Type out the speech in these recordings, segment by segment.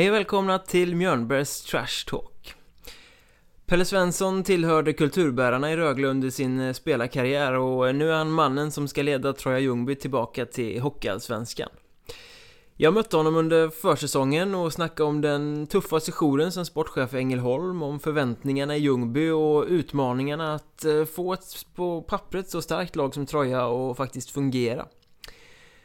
Hej och välkomna till Mjörnbergs Trash Talk. Pelle Svensson tillhörde kulturbärarna i Rögle under sin eh, spelarkarriär och eh, nu är han mannen som ska leda Troja Ljungby tillbaka till Hockeyallsvenskan. Jag mötte honom under försäsongen och snackade om den tuffa sessionen som sportchef i Ängelholm, om förväntningarna i Ljungby och utmaningarna att eh, få ett på pappret så starkt lag som Troja och faktiskt fungera.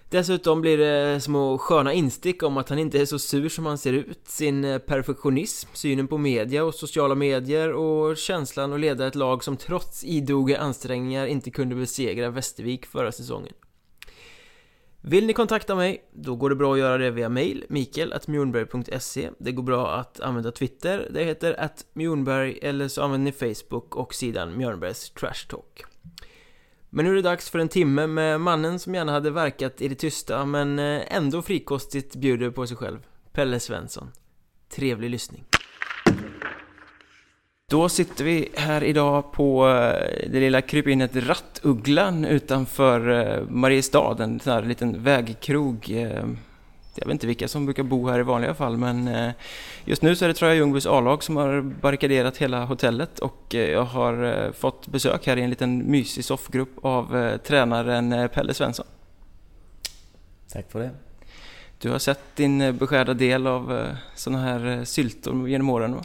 Dessutom blir det små sköna instick om att han inte är så sur som han ser ut, sin eh, perfektionism, synen på media och sociala medier och känslan att leda ett lag som trots idoga ansträngningar inte kunde besegra Västervik förra säsongen. Vill ni kontakta mig, då går det bra att göra det via mail, mikael.mjornberg.se Det går bra att använda Twitter, det heter att Mjornberg eller så använder ni Facebook och sidan Mjörnbergs Trash Talk. Men nu är det dags för en timme med mannen som gärna hade verkat i det tysta men eh, ändå frikostigt bjuder på sig själv, Pelle Svensson. Trevlig lyssning. Då sitter vi här idag på eh, det lilla krypinet Rattugglan utanför eh, Mariestad, en sån här liten vägkrog. Jag vet inte vilka som brukar bo här i vanliga fall men just nu så är det Troja Ljungbys A-lag som har barrikaderat hela hotellet och jag har fått besök här i en liten mysig soffgrupp av tränaren Pelle Svensson. Tack för det. Du har sett din beskärda del av sådana här syltor genom åren va?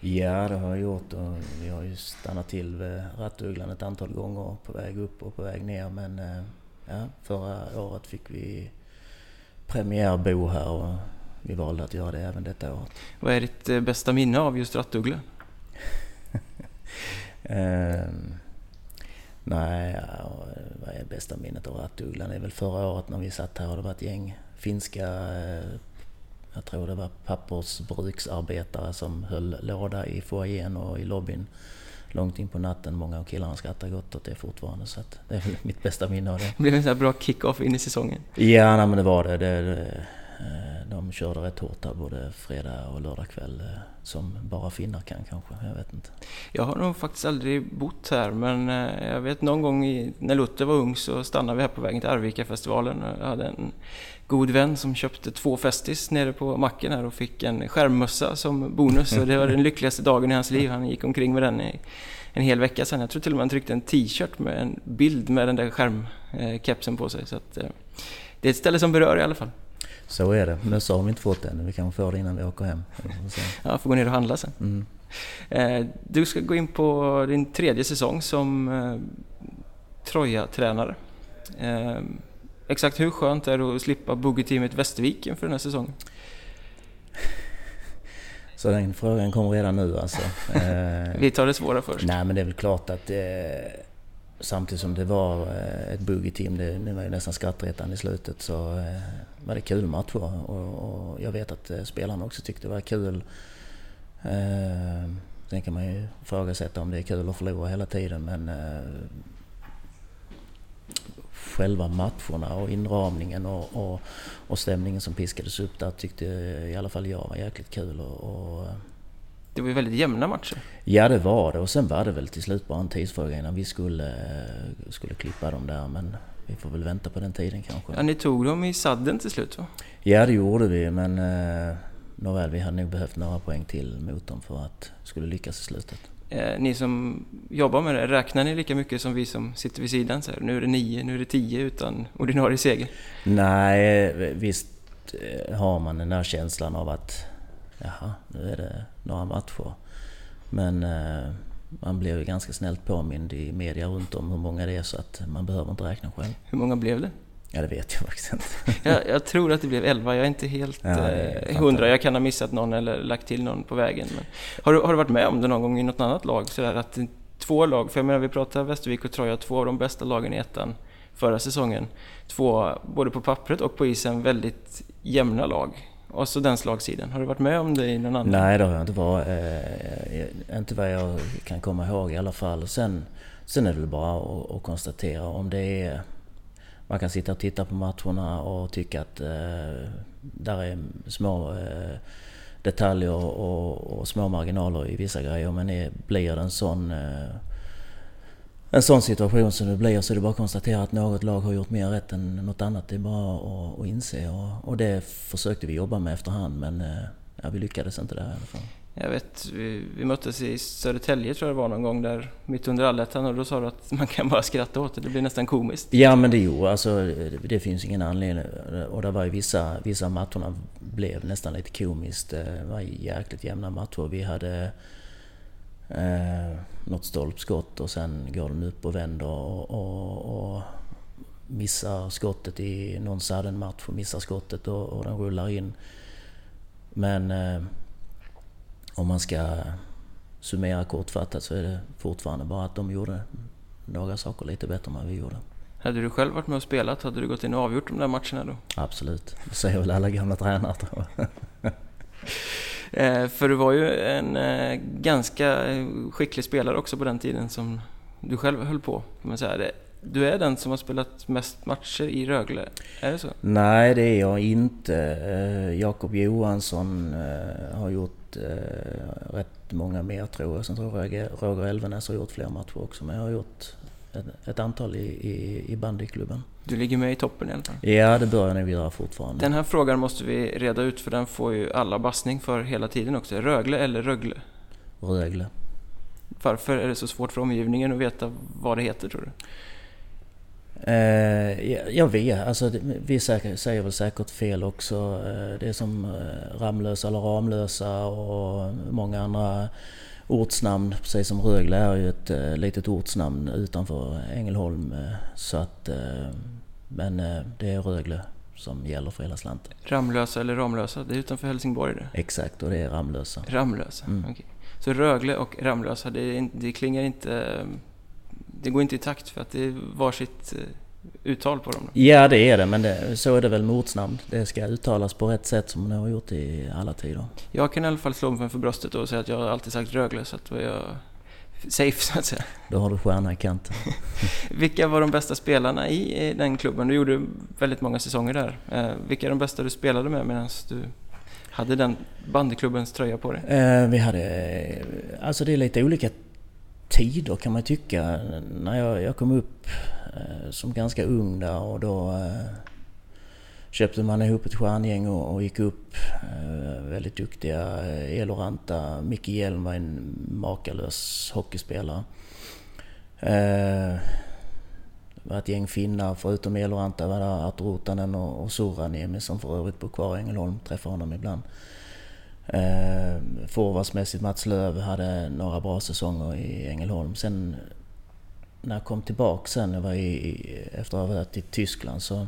Ja, det har jag gjort och vi har ju stannat till vid Rattugglan ett antal gånger på väg upp och på väg ner men ja, förra året fick vi premiärbo här och vi valde att göra det även detta året. Vad är ditt eh, bästa minne av just Rattugglan? um, nej, vad är bästa minnet av Rattugglan? Det är väl förra året när vi satt här och det var ett gäng finska eh, jag tror det var pappersbruksarbetare som höll låda i foajén och i lobbyn långt in på natten. Många av killarna skrattar gott åt det fortfarande så att det är väl mitt bästa minne av det. Det blev en sån här bra kick-off in i säsongen. Ja, nej, men det var det. det, det eh, de körde rätt hårt där både fredag och lördag kväll. Eh, som bara finnar kan kanske, jag vet inte. Jag har nog faktiskt aldrig bott här men eh, jag vet någon gång i, när Luther var ung så stannade vi här på vägen till Arvika-festivalen. Jag hade en god vän som köpte två Festis nere på macken här och fick en skärmmössa som bonus. Och det var den lyckligaste dagen i hans liv. Han gick omkring med den i en hel vecka sedan. Jag tror till och med han tryckte en t-shirt med en bild med den där skärmkepsen på sig. Så att, eh, det är ett ställe som berör i alla fall. Så är det. Mössa har vi inte fått än. Vi kanske får det innan vi åker hem. Ja, får gå ner och handla sen. Mm. Eh, du ska gå in på din tredje säsong som eh, Troja-tränare. Exakt hur skönt är det att slippa buggeteamet Västervik inför den här säsongen? Så den frågan kommer redan nu alltså. Vi tar det svåra först. Nej men det är väl klart att eh, samtidigt som det var eh, ett buggeteam, det, det var ju nästan skrattretande i slutet, så eh, var det kul match och, och jag vet att eh, spelarna också tyckte det var kul. Eh, sen kan man ju ifrågasätta om det är kul att förlora hela tiden men eh, själva matcherna och inramningen och, och, och stämningen som piskades upp där tyckte i alla fall jag var jäkligt kul. Och, och, det var ju väldigt jämna matcher. Ja det var det och sen var det väl till slut bara en tidsfråga innan vi skulle, skulle klippa dem där men vi får väl vänta på den tiden kanske. Ja, ni tog dem i sadden till slut va? Ja det gjorde vi men eh, nåväl vi hade nog behövt några poäng till mot dem för att skulle lyckas i slutet. Eh, ni som jobbar med det, räknar ni lika mycket som vi som sitter vid sidan? Så här, nu är det nio, nu är det tio utan ordinarie seger? Nej, visst eh, har man den där känslan av att jaha, nu är det några matcher. Men eh, man blir ju ganska snällt påmind i media runt om hur många det är så att man behöver inte räkna själv. Hur många blev det? Ja, det vet jag faktiskt inte. jag, jag, tror att det blev 11. Jag är inte helt ja, eh, hundra. Jag kan ha missat någon eller lagt till någon på vägen. Men har, du, har du varit med om det någon gång i något annat lag? Så att två lag, för jag menar vi pratar Västervik och Troja, två av de bästa lagen i ettan förra säsongen. Två, både på pappret och på isen, väldigt jämna lag. Och så den slagsidan. Har du varit med om det i någon annan? Nej, det har jag inte varit. Eh, inte vad jag kan komma ihåg i alla fall. Sen, sen är det väl bara att, att konstatera om det är man kan sitta och titta på matcherna och tycka att eh, där är små eh, detaljer och, och, små marginaler i vissa grejer. Men det blir det en sån, eh, en sån situation som det blir så är det bara att konstatera att något lag har gjort mer rätt än något annat. Det är bara att, att inse och, och det försökte vi jobba med efterhand men eh, ja, vi lyckades inte där i alla fall. Jag vet, vi, vi möttes i Södertälje tror jag det var någon gång där mitt under allettan och då sa du att man kan bara skratta åt det, det blir nästan komiskt. Ja men det gjorde alltså det finns ingen anledning. Och det var ju vissa, vissa matcherna blev nästan lite komiskt. Eh, det var jäkligt jämna matcher. Vi hade eh, något stolpskott och sen går den upp och vänder och, och, och missar skottet i någon sudden match och missar skottet och, och den rullar in. Men eh, om man ska summera kortfattat så är det fortfarande bara att de gjorde några saker lite bättre än vad vi gjorde. Hade du själv varit med och spelat, hade du gått in och avgjort de där matcherna då? Absolut, det säger väl alla gamla tränare tror jag. Eh, för du var ju en eh, ganska skicklig spelare också på den tiden som du själv höll på, kan man säga. Du är den som har spelat mest matcher i Rögle, är det så? Nej, det är jag inte. Eh, Jakob Johansson har gjort rätt många mer tror jag. Sen tror jag Roger Elvenäs har gjort fler matcher också, men jag har gjort ett, antal i, i, i bandyklubben. Du ligger med i toppen i alla fall? Ja, det bör jag nog göra fortfarande. Den här frågan måste vi reda ut för den får ju alla bassning för hela tiden också. Rögle eller Rögle? Rögle. Varför är det så svårt för omgivningen att veta vad det heter tror du? Eh, jag vet, alltså vi säger väl säkert fel också. Eh, det är som eh, Ramlösa eller Ramlösa och många andra ortsnamn, precis som Rögle är ju ett litet ortsnamn utanför Ängelholm. Så att, men det är Rögle som gäller för hela slanten. Ramlösa eller Ramlösa, det är utanför Helsingborg det? Exakt, och det är Ramlösa. Ramlösa, mm. Okay. Så Rögle och Ramlösa, det, det klingar inte... Det går inte i takt för att det är varsitt eh, uttal på dem? Då? Ja, det är det, men det, så är det väl med ortsnamn. Det ska uttalas på rätt sätt som det har gjort i alla tider. Jag kan i alla fall slå mig för bröstet och säga att jag alltid sagt Rögle, så att jag safe så att säga. Då har du stjärna i kanten. vilka var de bästa spelarna i den klubben? Du gjorde väldigt många säsonger där. Eh, vilka är de bästa du spelade med medan du hade den bandyklubbens tröja på dig? Eh, vi hade... Alltså det är lite olika tider kan man tycka. När jag, jag kom upp Eh, som ganska ung där och då eh, köpte man ihop ett stjärngäng och, och gick upp. Eh, väldigt duktiga eh, Eloranta. Micke Hjelm var en makalös hockeyspelare. Det var ett gäng finnar, förutom Eloranta var det Artur Rotanen och, och Soraniemi som för övrigt bor kvar i Ängelholm, träffar honom ibland. Eh, Eh, forwardsmässigt Mats Löv hade några bra säsonger i Ängelholm. Sen när jag kom tillbaka sen, jag var i, efter att ha varit i Tyskland så...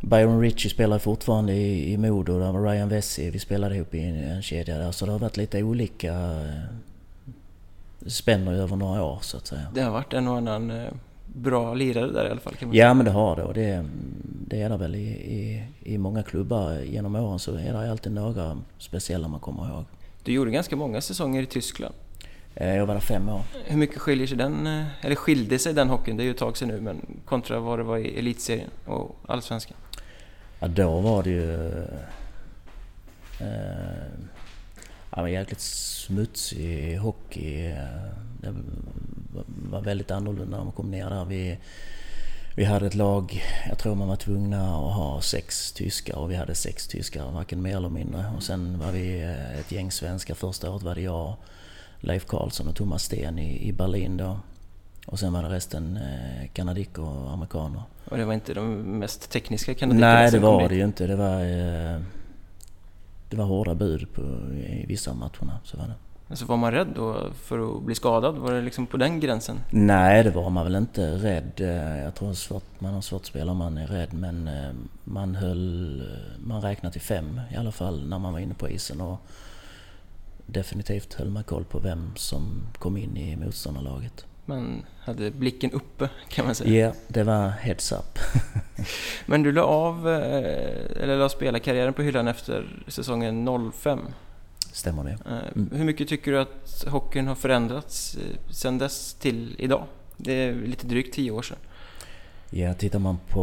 Byron Ritchie spelar fortfarande i, i Modo, där var Ryan Vessi, vi spelade ihop i en, en kedja där. Så det har varit lite olika... Eh, spänner över några år så att säga. Det har varit en och annan eh, bra lirare där i alla fall? Kan man ja men det har det och det, det är det väl i, i, i många klubbar genom åren så är det alltid några speciella man kommer ihåg. Du gjorde ganska många säsonger i Tyskland. Eh, jag var där fem år. Hur mycket skiljer sig den, eh, eller skilde sig den hockeyn, det är ju ett tag sedan nu, men kontra vad det var i elitserien och allsvenskan? Ja, då var det ju... Eh, ja, jäkligt smutsig hockey. Det var väldigt annorlunda när man kom ner där. Vi, vi hade ett lag, jag tror man var tvungna att ha sex tyskar och vi hade sex tyskar, varken mer eller mindre. Och sen var vi ett gäng svenskar. Första året var det jag Leif Karlsson och Thomas Sten i, i Berlin då. Och sen var det resten eh, kanadiker och amerikaner. Och det var inte de mest tekniska kanadikerna Nej, det var det ju inte. Det var, eh, det var hårda bud på, i vissa av matcherna. Så var det. Alltså var man rädd då för att bli skadad? Var det liksom på den gränsen? Nej, det var man väl inte rädd. Eh, jag tror svårt, man har svårt att spela om man är rädd. Men eh, man höll... Man räknade till fem i alla fall när man var inne på isen. Och definitivt höll man koll på vem som kom in i motståndarlaget. Man hade blicken uppe kan man säga. Ja, yeah, det var heads up. Men du la av, eh, eller la spelarkarriären på hyllan efter säsongen 05? Stämmer det. Eh, mm. Hur mycket tycker du att hockeyn har förändrats eh, sedan dess till idag? Det är lite drygt tio år sedan. Ja, tittar man på,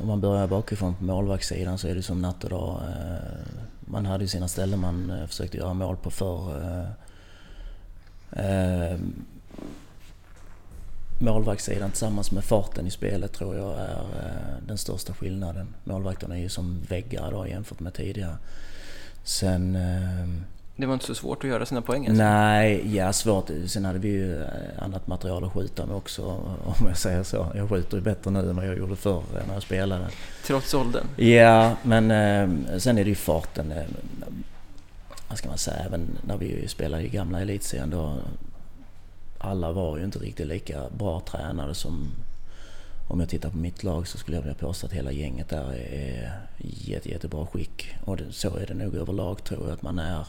om man börjar bakifrån på målvaktssidan så är det som natt och dag man hade ju sina ställen man eh, försökte göra mål på förr. Eh, eh, målvaktssidan tillsammans med farten i spelet tror jag är den största skillnaden. Målvakterna är ju som väggar idag jämfört med tidigare. Sen... Eh, det var inte så svårt att göra sina poäng alltså. Nej, ja svårt. Sen hade vi ju eh, annat material att skjuta med också om jag säger så. Jag skjuter ju bättre nu än vad jag gjorde förr när jag spelade. Trots åldern? Ja, men eh, sen är det ju farten. Eh, vad ska man säga, även när vi spelade i gamla elitserien då. Alla var ju inte riktigt lika bra tränade som om jag tittar på mitt lag så skulle jag vilja påstå att hela gänget där är i jätte, jättebra skick. Och det, så är det nog överlag tror jag att man är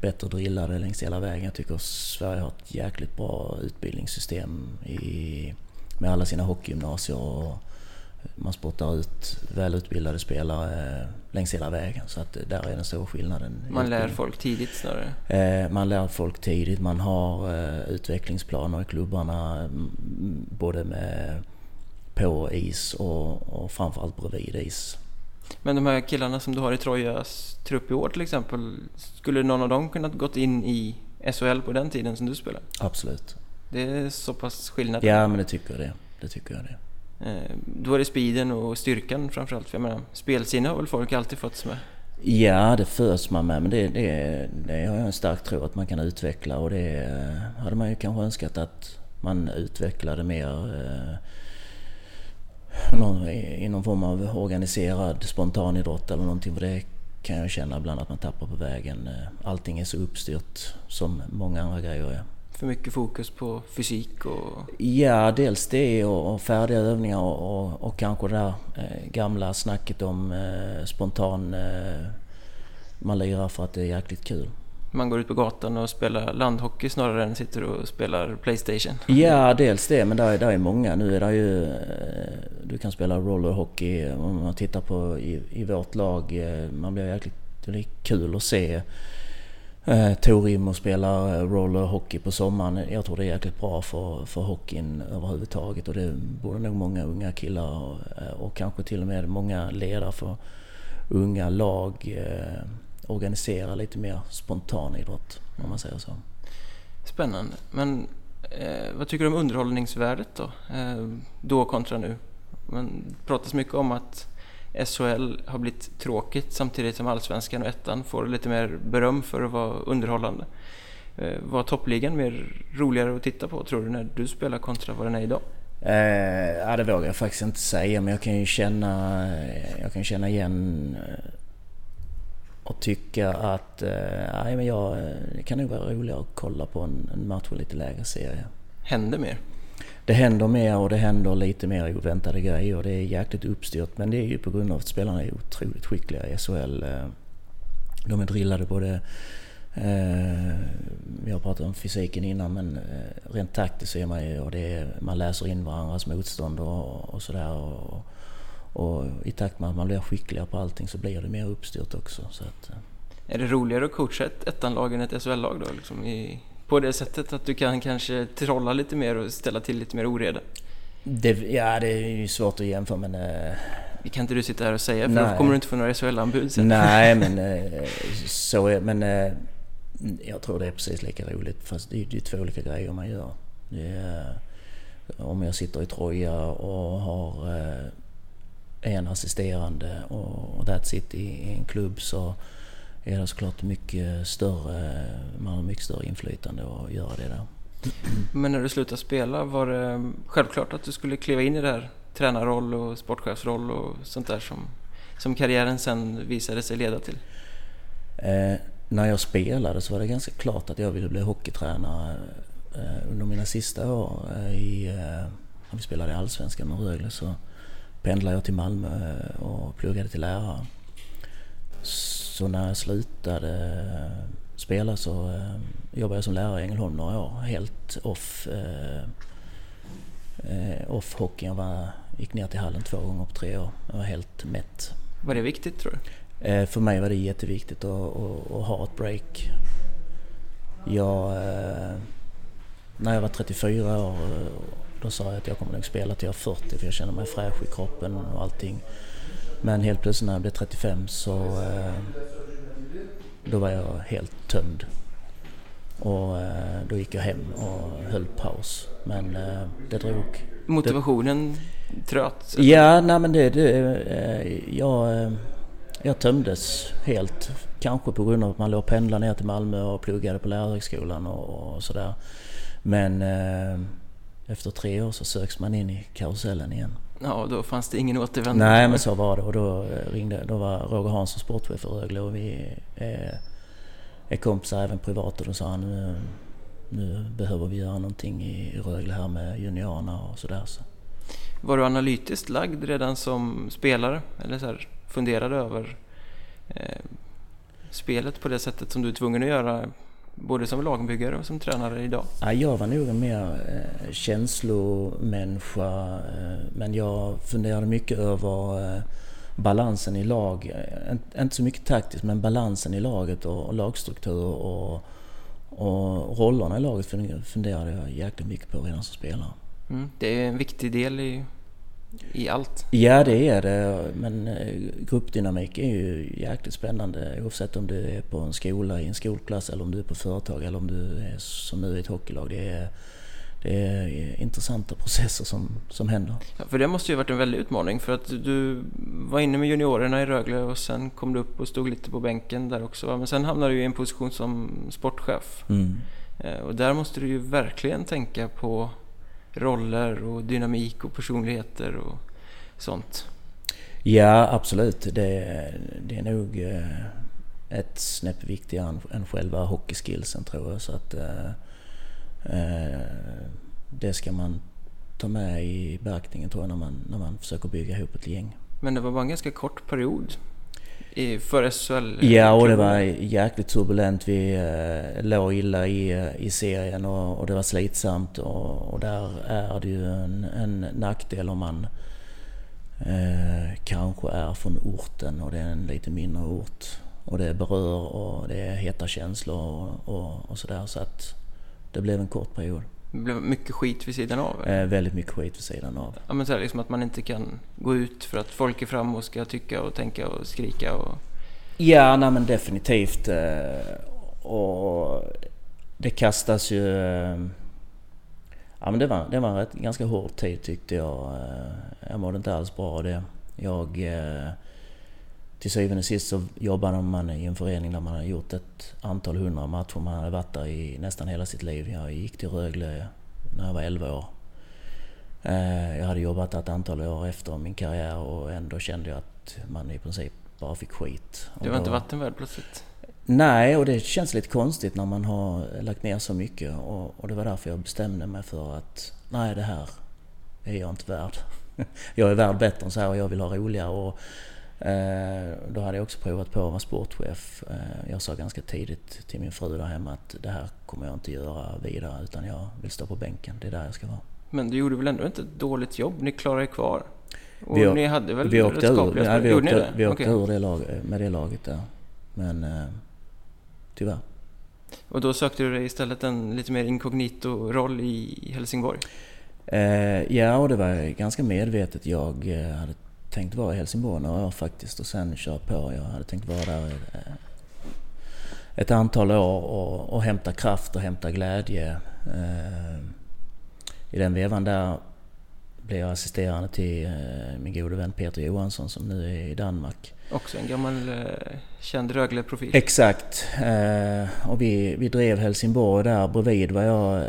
bättre drillade längs hela vägen. Jag tycker Sverige har ett jäkligt bra utbildningssystem i, med alla sina hockeygymnasier. Och man spottar ut välutbildade spelare längs hela vägen. Så att där är den stora skillnaden. Man lär folk tidigt snarare? Eh, man lär folk tidigt. Man har eh, utvecklingsplaner i klubbarna både med på is och, och framförallt bredvid is. Men de här killarna som du har i Trojas trupp i år till exempel, skulle någon av dem kunnat gått in i SHL på den tiden som du spelade? Absolut. Det är så pass skillnad? Ja, men det tycker jag det. Det tycker jag det. Eh, då är det speeden och styrkan framförallt. För jag menar, spelsinne har väl folk alltid fått med? Ja, det föds man med. Men det, det, det har jag en stark tro att man kan utveckla och det eh, hade man ju kanske önskat att man utvecklade mer eh, någon, i någon form av organiserad spontanidrott eller någonting. För det kan jag känna ibland att man tappar på vägen. Allting är så uppstyrt som många andra grejer är. För mycket fokus på fysik och... Ja, dels det och, och färdiga övningar och, och, och kanske det där eh, gamla snacket om eh, spontan... Eh, man lirar för att det är jäkligt kul man går ut på gatan och spelar landhockey snarare än sitter och spelar Playstation? Ja, dels det, men där, där är många. Nu är det ju... Eh, du kan spela rollerhockey om man tittar på i, i vårt lag. Eh, man blir jäkligt... Det är kul att se eh, Torim och spela rollerhockey på sommaren. Jag tror det är jäkligt bra för, för hockeyn överhuvudtaget och det borde nog många unga killar och, eh, och kanske till och med många ledare för unga lag organisera lite mer spontanidrott om man säger så. Spännande. Men eh, vad tycker du om underhållningsvärdet då? Eh, då kontra nu? Man pratas mycket om att SHL har blivit tråkigt samtidigt som Allsvenskan och Ettan får lite mer beröm för att vara underhållande. Eh, var toppligan mer roligare att titta på tror du när du spelar kontra vad den är idag? Eh, ja, det vågar jag faktiskt inte säga men jag kan ju känna, jag kan känna igen eh, och tycka att eh, men jag, det kan nog vara roligare att kolla på en, en match i lite lägre serie. Händer mer? Det händer mer och det händer lite mer oväntade grejer. Det är jäkligt uppstyrt men det är ju på grund av att spelarna är otroligt skickliga i SHL. Eh, de är drillade både Eh, vi har pratat om fysiken innan men eh, rent taktiskt är man ju och det är, man läser in varandras motstånd och, och sådär. Och, och i takt med att man blir skickligare på allting så blir det mer uppstyrt också. Så att, eh. är det roligare att coacha ett ettanlag än ett SHL-lag då? Liksom i, på det sättet att du kan kanske trolla lite mer och ställa till lite mer oreda? Det, ja, det är ju svårt att jämföra men... Äh, det kan inte du sitta här och säga för nej. då kommer du inte få några SHL-anbud sen. Nej, men äh, så är Men jag tror det är precis lika roligt fast det är, är två olika grejer man gör. Är, om jag sitter i Troja och har en assisterande och that's it i en klubb så är det såklart mycket större, man har mycket större inflytande att göra det där. Men när du slutade spela, var det självklart att du skulle kliva in i det här tränarroll och sportchefsroll och sånt där som, som karriären sen visade sig leda till? Eh, när jag spelade så var det ganska klart att jag ville bli hockeytränare eh, under mina sista år eh, i, eh, när vi spelade i Allsvenskan med Rögle så pendlade jag till Malmö och pluggade till lärare. Så när jag slutade spela så eh, jobbade jag som lärare i Ängelholm några år. Helt off, eh, eh, off hockey. Jag var, gick ner till hallen två gånger på tre år. Jag var helt mätt. Var det viktigt tror du? För mig var det jätteviktigt att, att, att ha ett break. Jag, när jag var 34 år då sa jag att jag kommer nog spela till jag är 40 för jag känner mig fräsch i kroppen och allting. Men helt plötsligt när jag blev 35 så eh, då var jag helt tömd. Och eh, då gick jag hem och höll paus. Men eh, det drog... Motivationen det, tröt? Ja, nej men det... det jag, jag tömdes helt kanske på grund av att man låg och pendlade ner till Malmö och pluggade på lärarhögskolan och, och sådär. Men efter tre år så söks man in i karusellen igen. Ja, då fanns det ingen återvändo. Nej, men så var det. Och då ringde, då var Roger Hansson sportchef för Rögle och vi är, är kompisar även privat och då sa han nu, nu behöver vi göra någonting i Rögle här med juniorerna och sådär. Så. Var du analytiskt lagd redan som spelare? Eller så här, funderade över eh, spelet på det sättet som du är tvungen att göra både som lagbyggare och som tränare idag? Ja, jag var nog en mer eh, känslomänniska eh, men jag funderade mycket över eh, balansen i lag. Eh, inte så mycket taktiskt men balansen i laget och, och lagstruktur och, och rollerna i laget funderade jag jäkligt mycket på redan som spelare. Mm, det är en viktig del i i allt? Ja det är det men eh, gruppdynamik är ju jäkligt spännande oavsett om du är på en skola i en skolklass eller om du är på företag eller om du är som nu i ett hockeylag. Det är, det är intressanta processer som, som händer. Ja, för det måste ju varit en väldig utmaning för att du var inne med juniorerna i Rögle och sen kom du upp och stod lite på bänken där också. Men sen hamnade du i en position som sportchef. Mm. Eh, och där måste du ju verkligen tänka på roller och dynamik och personligheter och sånt? Ja, absolut. Det, det är nog eh, ett snäpp viktigare än, själva hockeyskillsen tror jag. Så att, eh, eh, det ska man ta med i beaktningen tror jag när man, när man försöker bygga ihop ett gäng. Men det var bara en ganska kort period för SHL? Ja, och det var jäkligt turbulent. Vi eh, låg illa i, eh, i serien och, och det var slitsamt och, och, där är det ju en, en nackdel om man eh, kanske är från orten och det är en lite mindre ort. Och det berör och det är heta känslor och, och, och sådär. Så att det blev en kort period. Det blev mycket skit vid sidan av? Eh, väldigt mycket skit vid sidan av. Ja, men så här, liksom att man inte kan gå ut för att folk är framme och ska tycka och tänka och skrika och... Ja, nej men definitivt. Eh, och det kastas ju... Eh, ja men det var, det var en ganska hård tid tyckte jag. Eh, jag mådde inte alls bra av det. Jag till syvende och sist så jobbade man i en förening där man hade gjort ett antal hundra matcher. Man hade varit där i nästan hela sitt liv. Jag gick till Rögle när jag var 11 år. Eh, jag hade jobbat ett antal år efter min karriär och ändå kände jag att man i princip bara fick skit. Det var då, inte vattenvärd plötsligt? Nej, och det känns lite konstigt när man har lagt ner så mycket. Och, och det var därför jag bestämde mig för att nej, det här är jag inte värd. Jag är värd bättre än så här och jag vill ha roligare. Och då hade jag också provat på att vara sportchef. Eh, jag sa ganska tidigt till min fru där hemma att det här kommer jag inte göra vidare utan jag vill stå på bänken. Det är där jag ska vara. Men du gjorde väl ändå inte ett dåligt jobb? Ni klarade er kvar? Och vi, ni hade väl vi åkte ur, nej, vi åkte, det? vi åkte okay. ur det lag, med det laget där. Men eh, tyvärr. Och då sökte du dig istället en lite mer inkognito-roll i Helsingborg? Eh, ja, och det var ganska medvetet. Jag eh, hade tänkt vara i Helsingborg några år faktiskt och sen köra på. Jag hade tänkt vara där eh, ett antal år och, och hämta kraft och hämta glädje. Eh, I den vevan där blev jag assisterande till eh, min gode vän Peter Johansson som nu är i Danmark. Också en gammal känd Rögle-profil. Exakt. Och vi, vi drev Helsingborg där bredvid var jag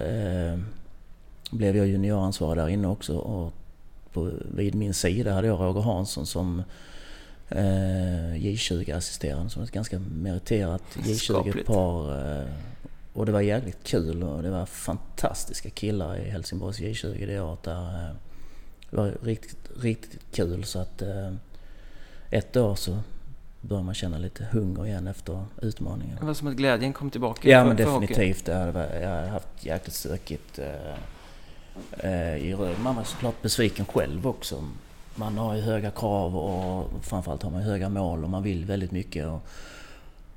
blev jag junioransvarig där inne också och på, vid min sida hade jag Roger Hansson som eh, J20-assisterande som ett ganska meriterat J20-par. Eh, och det var jävligt kul och det var fantastiska killar i Helsingborgs J20 det året där. Eh, det var riktigt, riktigt kul så att eh, ett år så börjar man känna lite hunger igen efter utmaningen. Det var som att glädjen kom tillbaka? Ja men definitivt. jag har haft jäkligt stökigt. Eh, Eh, i Rögle. Man var såklart besviken själv också. Man har ju höga krav och framförallt har man höga mål och man vill väldigt mycket. Och,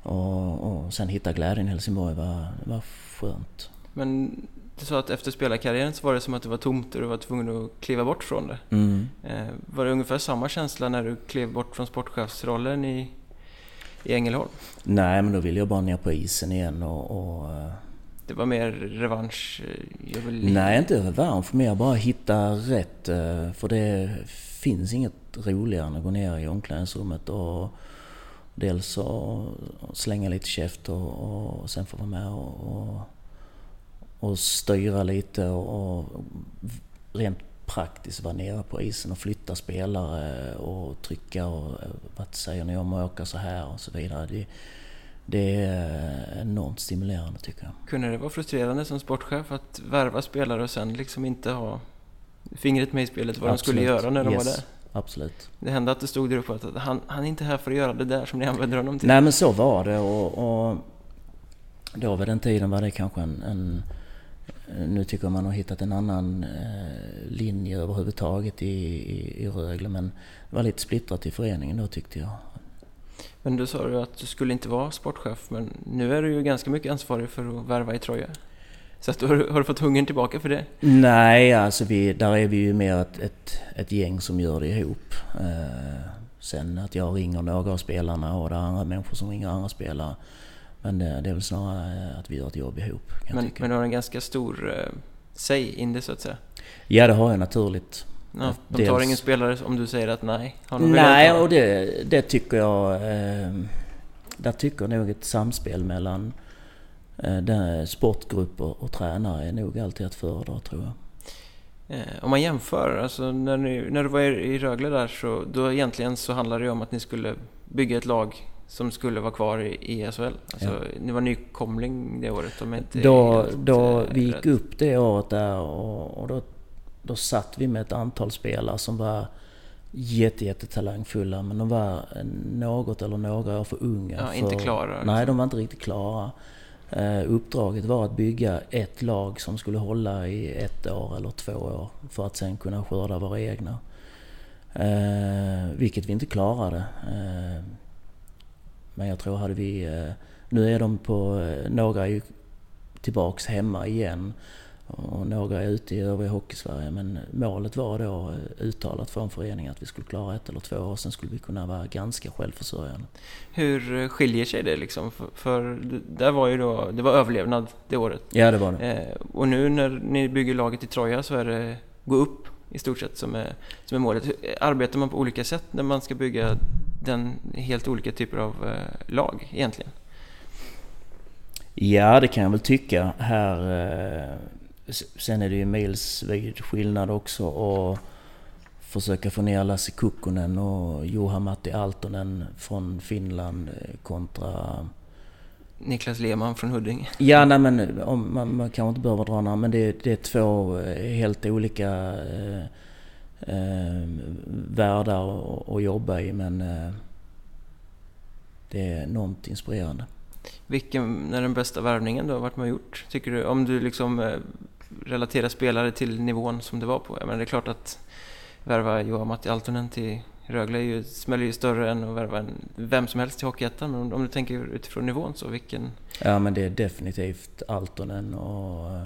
och, och sen hitta glädjen i Helsingborg var, var skönt. Men du sa att efter spelarkarriären så var det som att det var tomt och du var tvungen att kliva bort från det. Mm. Eh, var det ungefär samma känsla när du klev bort från sportchefsrollen i, i Ängelholm? Nej, men då ville jag bara ner på isen igen och, och det var mer revansch? Eh, vill... Nej, inte revansch. Mer bara hitta rätt. Eh, för det finns inget roligare än att gå ner i omklädningsrummet och, dels och slänga lite käft och, och sen få vara med och, och, och styra lite och, och rent praktiskt vara nere på isen och flytta spelare och trycka och eh, vad säger ni om att åka så här och så vidare. Det, det är enormt stimulerande tycker jag. Kunde det vara frustrerande som sportchef att värva spelare och sen liksom inte ha fingret med i spelet vad Absolut. de skulle göra när de yes. var där? Absolut. Det hände att det stod där uppe att han, han är inte här för att göra det där som ni använder honom till. Nej men så var det och, och då vid den tiden var det kanske en, en nu tycker jag man har hittat en annan eh, linje överhuvudtaget i, i, i Rögle men det var lite splittrat i föreningen då tyckte jag. Men du sa ju att du skulle inte vara sportchef men nu är du ju ganska mycket ansvarig för att värva i Troja. Så att du har, har, du fått hungern tillbaka för det? Nej, alltså vi, där är vi ju mer ett, ett, ett gäng som gör det ihop. Eh, sen att jag ringer några av spelarna och det är andra människor som ringer andra spelare. Men det, det är väl snarare att vi gör ett jobb ihop. Men, men du har en ganska stor eh, säg in det så att säga? Ja, det har jag naturligt. Ja, de tar Dels... ingen spelare om du säger att nej? nej, och det, det tycker jag... Eh, där tycker jag nog ett samspel mellan eh, sportgrupp och, och tränare är nog alltid att föredra tror jag. Eh, om man jämför, alltså när, ni, när du var i Rögle där så då egentligen så handlade det om att ni skulle bygga ett lag som skulle vara kvar i, i SHL. Alltså, ja. Ni var nykomling det året om inte Då, då eh, vi gick upp det året där och, och då, då satt vi med ett antal spelare som var jätte, jättetalangfulla men de var något eller några år för unga. Ja, för, inte klara. Nej, liksom. de var inte riktigt klara. Uh, uppdraget var att bygga ett lag som skulle hålla i ett år eller två år för att sen kunna skörda våra egna. Uh, vilket vi inte klarade. Uh, men jag tror hade vi... nu är de på... Några är ju tillbaks hemma igen. Och några är ute i övriga Hockeysverige men målet var då eh, uttalat från föreningen att vi skulle klara ett eller två år, sen skulle vi kunna vara ganska självförsörjande. Hur eh, skiljer sig det liksom? För, för där var ju då, det var överlevnad det året. Ja det var det. Eh, och nu när ni bygger laget i Troja så är det gå upp i stort sett som är, som är målet. Arbetar man på olika sätt när man ska bygga den helt olika typer av eh, lag egentligen? Ja, det kan jag väl tycka. Här eh, Sen är det ju milsvid skillnad också och försöka få ner Lasse Kukkonen och Juha-Matti Altonen från Finland eh, kontra Niklas Lehmann från Huddinge? Ja, nej men om, man, man kanske inte behöver dra namn men det, det är två eh, helt olika eh, eh, världar att jobba i men eh, det är enormt inspirerande. Vilken är den bästa värvningen du har varit med och gjort? Tycker du? Om du liksom relatera spelare till nivån som det var på. Jag menar, det är klart att värva Johan Matti Altonen till Rögle är ju, smäller ju större än att värva en, vem som helst till Hockeyettan. Men om, om, du tänker utifrån nivån så, vilken? Ja men det är definitivt Altonen och eh,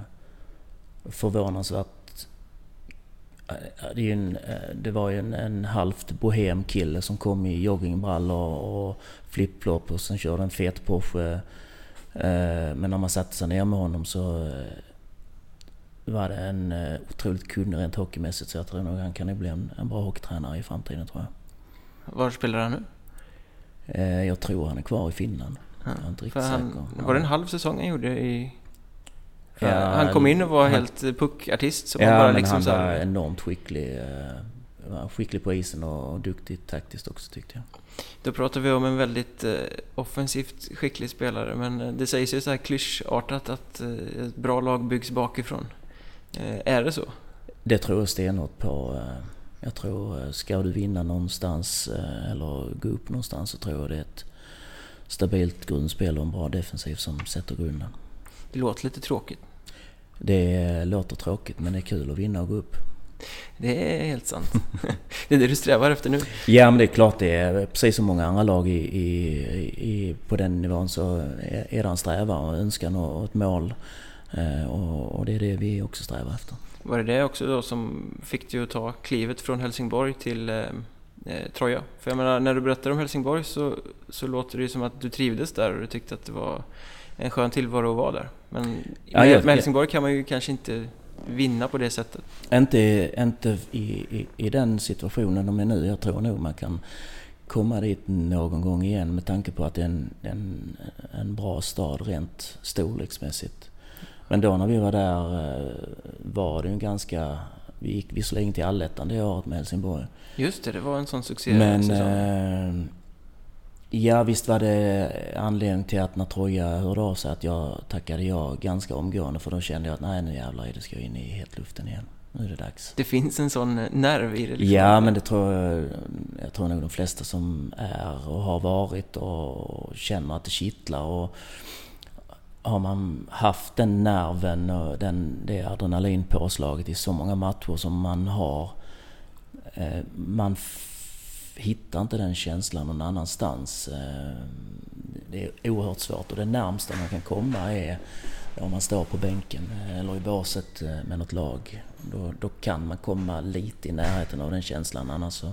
förvånansvärt det, en, eh, det var ju en, en halvt bohem kille som kom i joggingbrallor och flipflop och sen körde en fet Porsche. Eh, men när man satte sig ner med honom så var det en otroligt kunnig rent hockeymässigt så jag tror nog han kan bli en, en bra hockeytränare i framtiden tror jag. Var spelar han nu? Jag tror han är kvar i Finland. Ja, jag är inte riktigt han, säker. Var det en halv säsong han gjorde i Ja, han kom in och var han, helt puckartist. Ja, bara liksom han så var enormt skicklig. Skicklig på isen och duktig taktiskt också tyckte jag. Då pratar vi om en väldigt offensivt skicklig spelare. Men det sägs ju så här klyschartat att ett bra lag byggs bakifrån. Är det så? Det tror jag stenhårt på. Jag tror, ska du vinna någonstans eller gå upp någonstans så tror jag det är ett stabilt grundspel och en bra defensiv som sätter grunden. Det låter lite tråkigt. Det låter tråkigt men det är kul att vinna och gå upp. Det är helt sant. det är det du strävar efter nu? Ja men det är klart det är. Precis som många andra lag i, i, i på den nivån så är det en strävan och önskan och ett mål. Eh, och, det är det vi också strävar efter. Var det det också då som fick dig att ta klivet från Helsingborg till eh, eh, Troja? För jag menar, när du berättar om Helsingborg så, så låter det ju som att du trivdes där och du tyckte att det var en skön tillvaro att vara där. Men ja, med, med Helsingborg kan man ju kanske inte vinna på det sättet. Inte, inte i, i, i den situationen de är nu. Jag tror nog man kan komma dit någon gång igen med tanke på att det är en, en, en bra stad rent storleksmässigt. Men då när vi var där eh, var det ju ganska... Vi gick visserligen till allettan det året med Helsingborg. Just det, det var en sån succé Men... Eh, ja, visst var det anledning till att när Troja hörde av sig att jag tackade ja ganska omgående för då kände jag att nej nu jävlar det ska jag in i hetluften igen. Nu är det dags. Det finns en sån nerv i det? Liksom. Ja, men det tror jag... Jag tror nog de flesta som är och har varit och känner att det kittlar och har man haft den nerven och den, det adrenalinpåslaget i så många matcher som man har. Eh, man hittar inte den känslan någon annanstans. Eh, det är oerhört svårt och det närmsta man kan komma är om man står på bänken eller i båset eh, med något lag. Då, då kan man komma lite i närheten av den känslan annars så...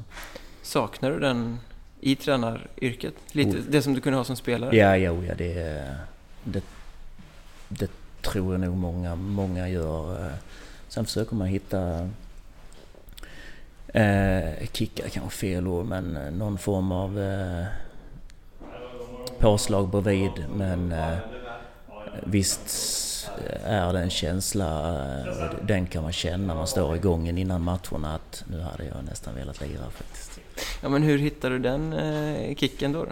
Saknar du den i tränaryrket? Lite oh. det som du kunde ha som spelare? Ja, jo, ja det, det det tror jag nog många, många gör. Eh, sen försöker man hitta eh, kickar kanske fel ord, men eh, någon form av eh, påslag bredvid. Men eh, visst eh, är det en känsla, och den kan man känna när man står i gången innan matcherna att nu hade jag nästan velat lira faktiskt. Ja men hur hittar du den eh, kicken då? då?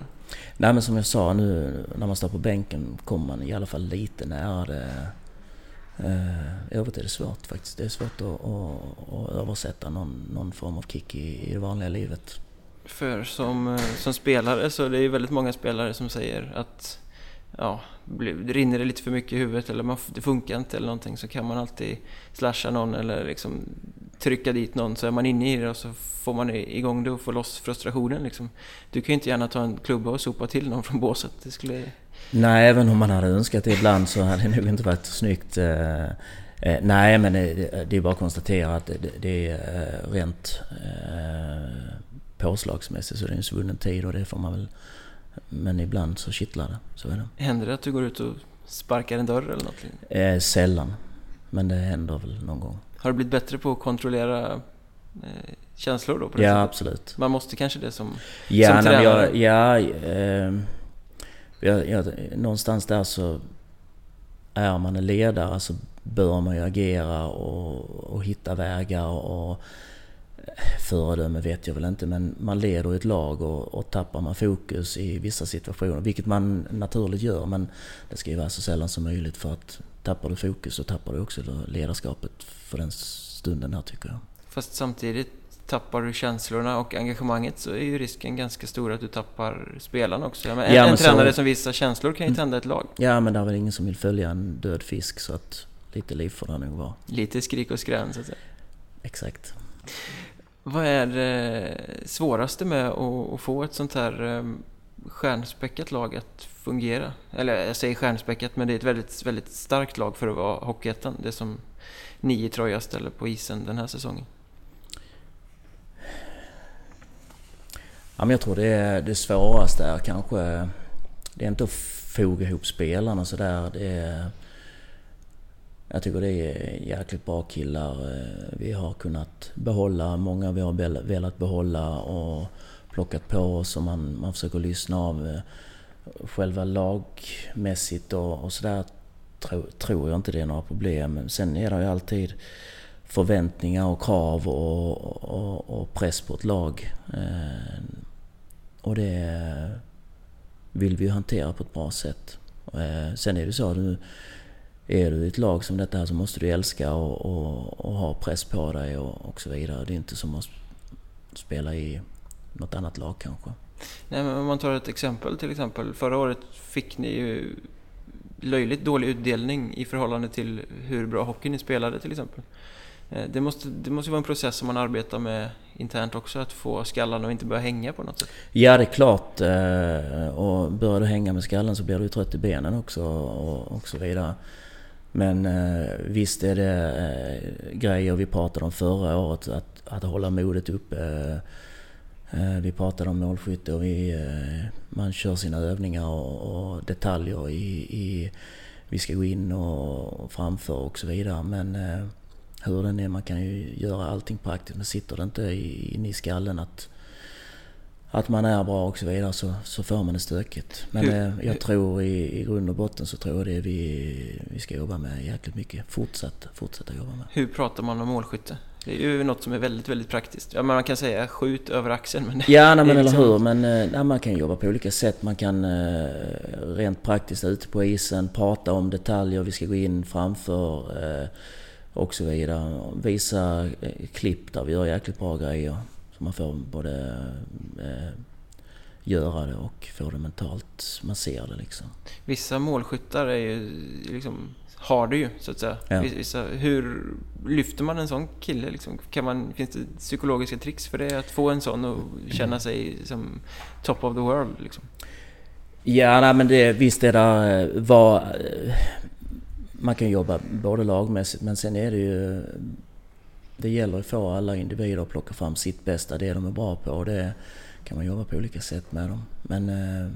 Nej men som jag sa nu när man står på bänken kommer man i alla fall lite nära det. Eh, I övrigt är det svårt faktiskt. Det är svårt att, att, att översätta någon, någon, form av kick i, i det vanliga livet. För som, eh, som spelare så är det ju väldigt många spelare som säger att ja, rinner det lite för mycket i huvudet eller man, det funkar inte eller någonting så kan man alltid slasha någon eller liksom trycka dit någon så är man inne i det och så får man igång det och får loss frustrationen. Liksom. Du kan ju inte gärna ta en klubba och sopa till någon från båset. Det skulle... Nej, även om man hade önskat det ibland så hade det nog inte varit snyggt. Eh, eh, nej, men det, är bara att konstatera att det, är eh, rent påslagsmässigt så det är en svunnen tid och det får man väl... Men ibland så kittlar det, så är det. Händer det att du går ut och sparkar en dörr eller något? Eh, sällan. Men det händer väl någon gång. Har du blivit bättre på att kontrollera eh, känslor då? Ja, sättet? absolut. Man måste kanske det som, ja, som tränare? Jag, ja, eh, jag, jag, någonstans där så är man en ledare så bör man ju agera och, och hitta vägar och föredöme vet jag väl inte men man leder ett lag och, och tappar man fokus i vissa situationer, vilket man naturligt gör men det ska ju vara så sällan som möjligt för att tappar du fokus så tappar du också ledarskapet för den stunden här tycker jag. Fast samtidigt tappar du känslorna och engagemanget så är ju risken ganska stor att du tappar spelarna också. Ja, en, ja, en tränare som visar känslor kan ju tända ett lag. Ja, men det är väl ingen som vill följa en död fisk så att lite liv får det nog vara. Lite skrik och skrän så att säga. Exakt. Vad är det svåraste med att få ett sånt här ehm, stjärnspäckat lag att fungera? Eller jag säger stjärnspäckat, men det är ett väldigt, väldigt starkt lag för att vara Hockeyettan. Det som ni i Troja ställer på isen den här säsongen. Ja, men jag tror det, är, det svåraste är kanske... Det är inte att foga ihop spelarna sådär. Det är, jag tycker det är jäkligt bra killar. Eh, vi har kunnat behålla, många vi har velat behålla och plockat på oss och man, man försöker lyssna av eh, själva lagmässigt och, och sådär tro, tror jag inte det är några problem. Sen är det ju alltid förväntningar och krav och, och, och press på ett lag. Eh, och det vill vi ju hantera på ett bra sätt. Sen är det så, nu, är du i ett lag som detta här så måste du älska och, och, och ha press på dig och, och så vidare. Det är inte som att spela i något annat lag kanske. Nej, men om man tar ett exempel till exempel. Förra året fick ni ju löjligt dålig utdelning i förhållande till hur bra hockey ni spelade till exempel. Eh, det måste, det måste vara en process som man arbetar med internt också, att få skallen att inte börja hänga på något sätt. Ja, det är klart. Eh, och börjar du hänga med skallen så blir du trött i benen också och, och så vidare. Men eh, visst är det eh, grejer vi pratade om förra året, att, att hålla modet uppe eh, eh, vi pratade om målskytte och vi, eh, man kör sina övningar och, och detaljer i, i, Vi ska gå in och framför och så vidare. Men eh, hur den är, man kan ju göra allting praktiskt. Men sitter det inte inne i skallen att, att man är bra och så vidare så, så får man det stökigt. Men Hur- eh, jag tror i, i grund och botten så tror jag det vi, vi ska jobba med jäkligt mycket. Fortsätta, fortsätta jobba med. Hur pratar man om målskytte? Det är ju något som är väldigt, väldigt praktiskt. Ja, men man kan säga skjut över axeln, men Ja, nej, men eller liksom- hur. Men eh, nej, man kan jobba på olika sätt. Man kan eh, rent praktiskt ute på isen prata om detaljer vi ska gå in framför och så vidare. Visa klipp där vi gör jäkligt bra grejer. Man får både eh, göra det och få det mentalt. Man ser det liksom. vissa målskyttar är ju liksom har det ju, så att säga. Ja. Vissa, hur lyfter man en sån kille? Liksom? Kan man, finns det psykologiska tricks för det? Att få en sån och känna sig som top of the world? Liksom? Ja, nej, men det, visst är det eh, vad... eh, Man kan jobba både lagmässigt men sen är det ju... Det gäller att få alla individer att plocka fram sitt bästa, det de är bra på. Och det kan man jobba på olika sätt med dem. Men... eh,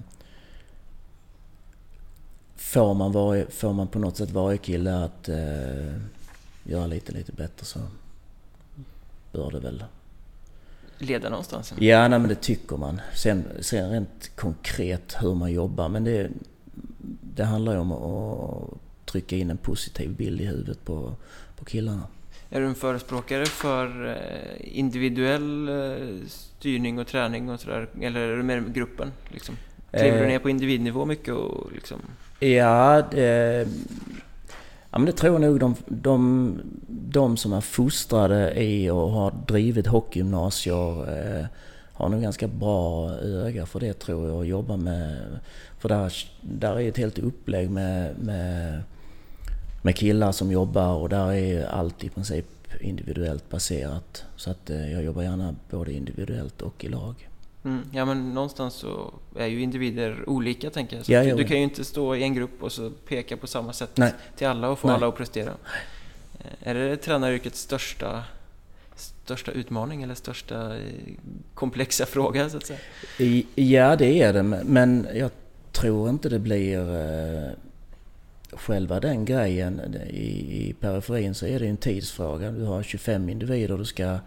Får man, varje, får man på något sätt varje kille att eh, göra lite, lite bättre så bör det väl Leda någonstans? Ja, nej, men det tycker man. Sen, sen rent konkret hur man jobbar. Men det, det handlar ju om att trycka in en positiv bild i huvudet på, på killarna. Är du en förespråkare för eh, individuell eh, styrning och träning och sådär? Eller är du mer med gruppen? Liksom? Kliver du Eh. ner på individnivå mycket och liksom... Ja, det, ja men det tror jag nog de, de, de som är fostrade i och har drivit hockeygymnasier eh, har nog ganska bra öga för det tror jag och jobbar med... För där, där är ett helt upplägg med, med, med killar som jobbar och där är allt i princip individuellt baserat. Så att eh, jag jobbar gärna både individuellt och i lag. Mm, ja men någonstans så är ju individer olika tänker jag. Så Ja, du, du kan ju inte stå i en grupp och så peka på samma sätt Nej. till alla och få Nej. alla att prestera. Eh, Är det tränaryrkets största, största utmaning eller största eh, komplexa fråga så att säga? Ja, det är det. Men jag tror inte det blir själva den grejen. I, I periferin så är det en tidsfråga. Du har 25 individer du ska